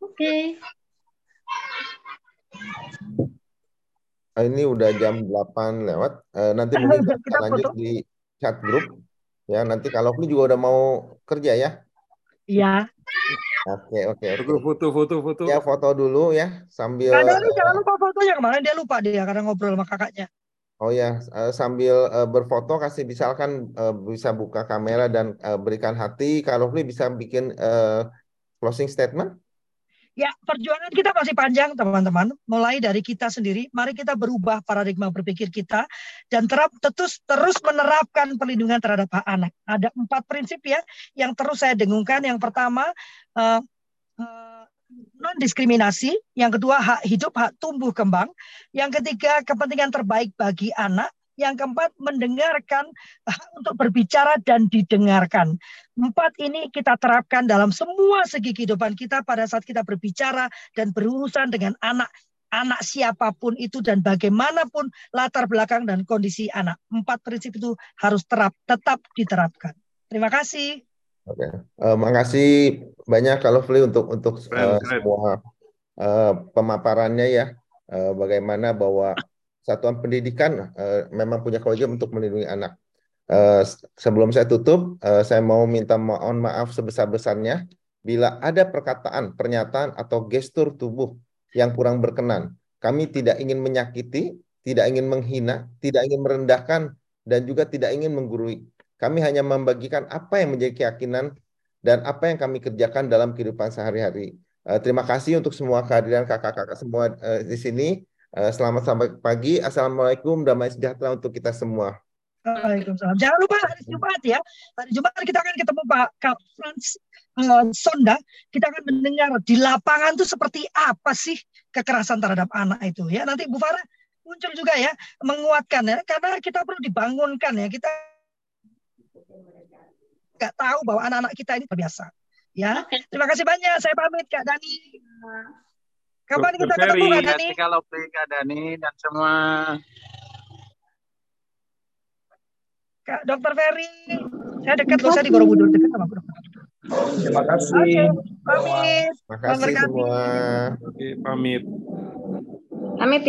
oke okay. Ah, ini udah jam 8 lewat uh, nanti mungkin kita lanjut foto. di chat grup ya nanti kalau aku juga udah mau kerja ya iya Oke oke oke. Foto foto foto. Ya foto dulu ya sambil. Kadang jangan lupa fotonya kemarin dia lupa dia karena ngobrol sama kakaknya. Oh ya, uh, sambil uh, berfoto kasih misalkan uh, bisa buka kamera dan berikan hati. Kalau Fli bisa bikin closing statement. Ya, perjuangan kita masih panjang, teman-teman. Mulai dari kita sendiri, mari kita berubah paradigma berpikir kita dan terap, terus terus menerapkan perlindungan terhadap hak anak. Ada empat prinsip ya yang terus saya dengungkan. Yang pertama, uh, uh, non diskriminasi, yang kedua hak hidup, hak tumbuh kembang, yang ketiga kepentingan terbaik bagi anak, yang keempat mendengarkan hak untuk berbicara dan didengarkan. Empat ini kita terapkan dalam semua segi kehidupan kita pada saat kita berbicara dan berurusan dengan anak anak siapa pun itu dan bagaimanapun latar belakang dan kondisi anak. Empat prinsip itu harus terap, tetap diterapkan. Terima kasih. Oke, uh, makasih banyak kalau Fli untuk untuk uh, semua uh, pemaparannya ya. Uh, bagaimana bahwa satuan pendidikan uh, memang punya kewajiban untuk melindungi anak. Uh, sebelum saya tutup, uh, saya mau minta mohon maaf sebesar-besarnya bila ada perkataan, pernyataan atau gestur tubuh yang kurang berkenan. Kami tidak ingin menyakiti, tidak ingin menghina, tidak ingin merendahkan, dan juga tidak ingin menggurui. Kami hanya membagikan apa yang menjadi keyakinan dan apa yang kami kerjakan dalam kehidupan sehari-hari. Uh, terima kasih untuk semua kehadiran kakak-kakak semua uh, di sini. Uh, selamat sampai pagi. Assalamualaikum, damai sejahtera untuk kita semua. Waalaikumsalam. Jangan lupa hari Jumat ya. Hari Jumat kita akan ketemu Pak Kak Frans uh, Sonda. Kita akan mendengar di lapangan tuh seperti apa sih kekerasan terhadap anak itu ya. Nanti Bu Farah muncul juga ya menguatkan ya karena kita perlu dibangunkan ya. Kita nggak tahu bahwa anak-anak kita ini terbiasa. Ya. Terima kasih banyak. Saya pamit Kak Dani. Kapan kita ketemu Kak Dani? Kalau Kak Dani dan semua Kak Dokter Ferry. Saya dekat loh, saya di Borobudur dekat sama dokter. Terima kasih. Oke, pamit. Terima kasih semua. Oke, pamit. Pamit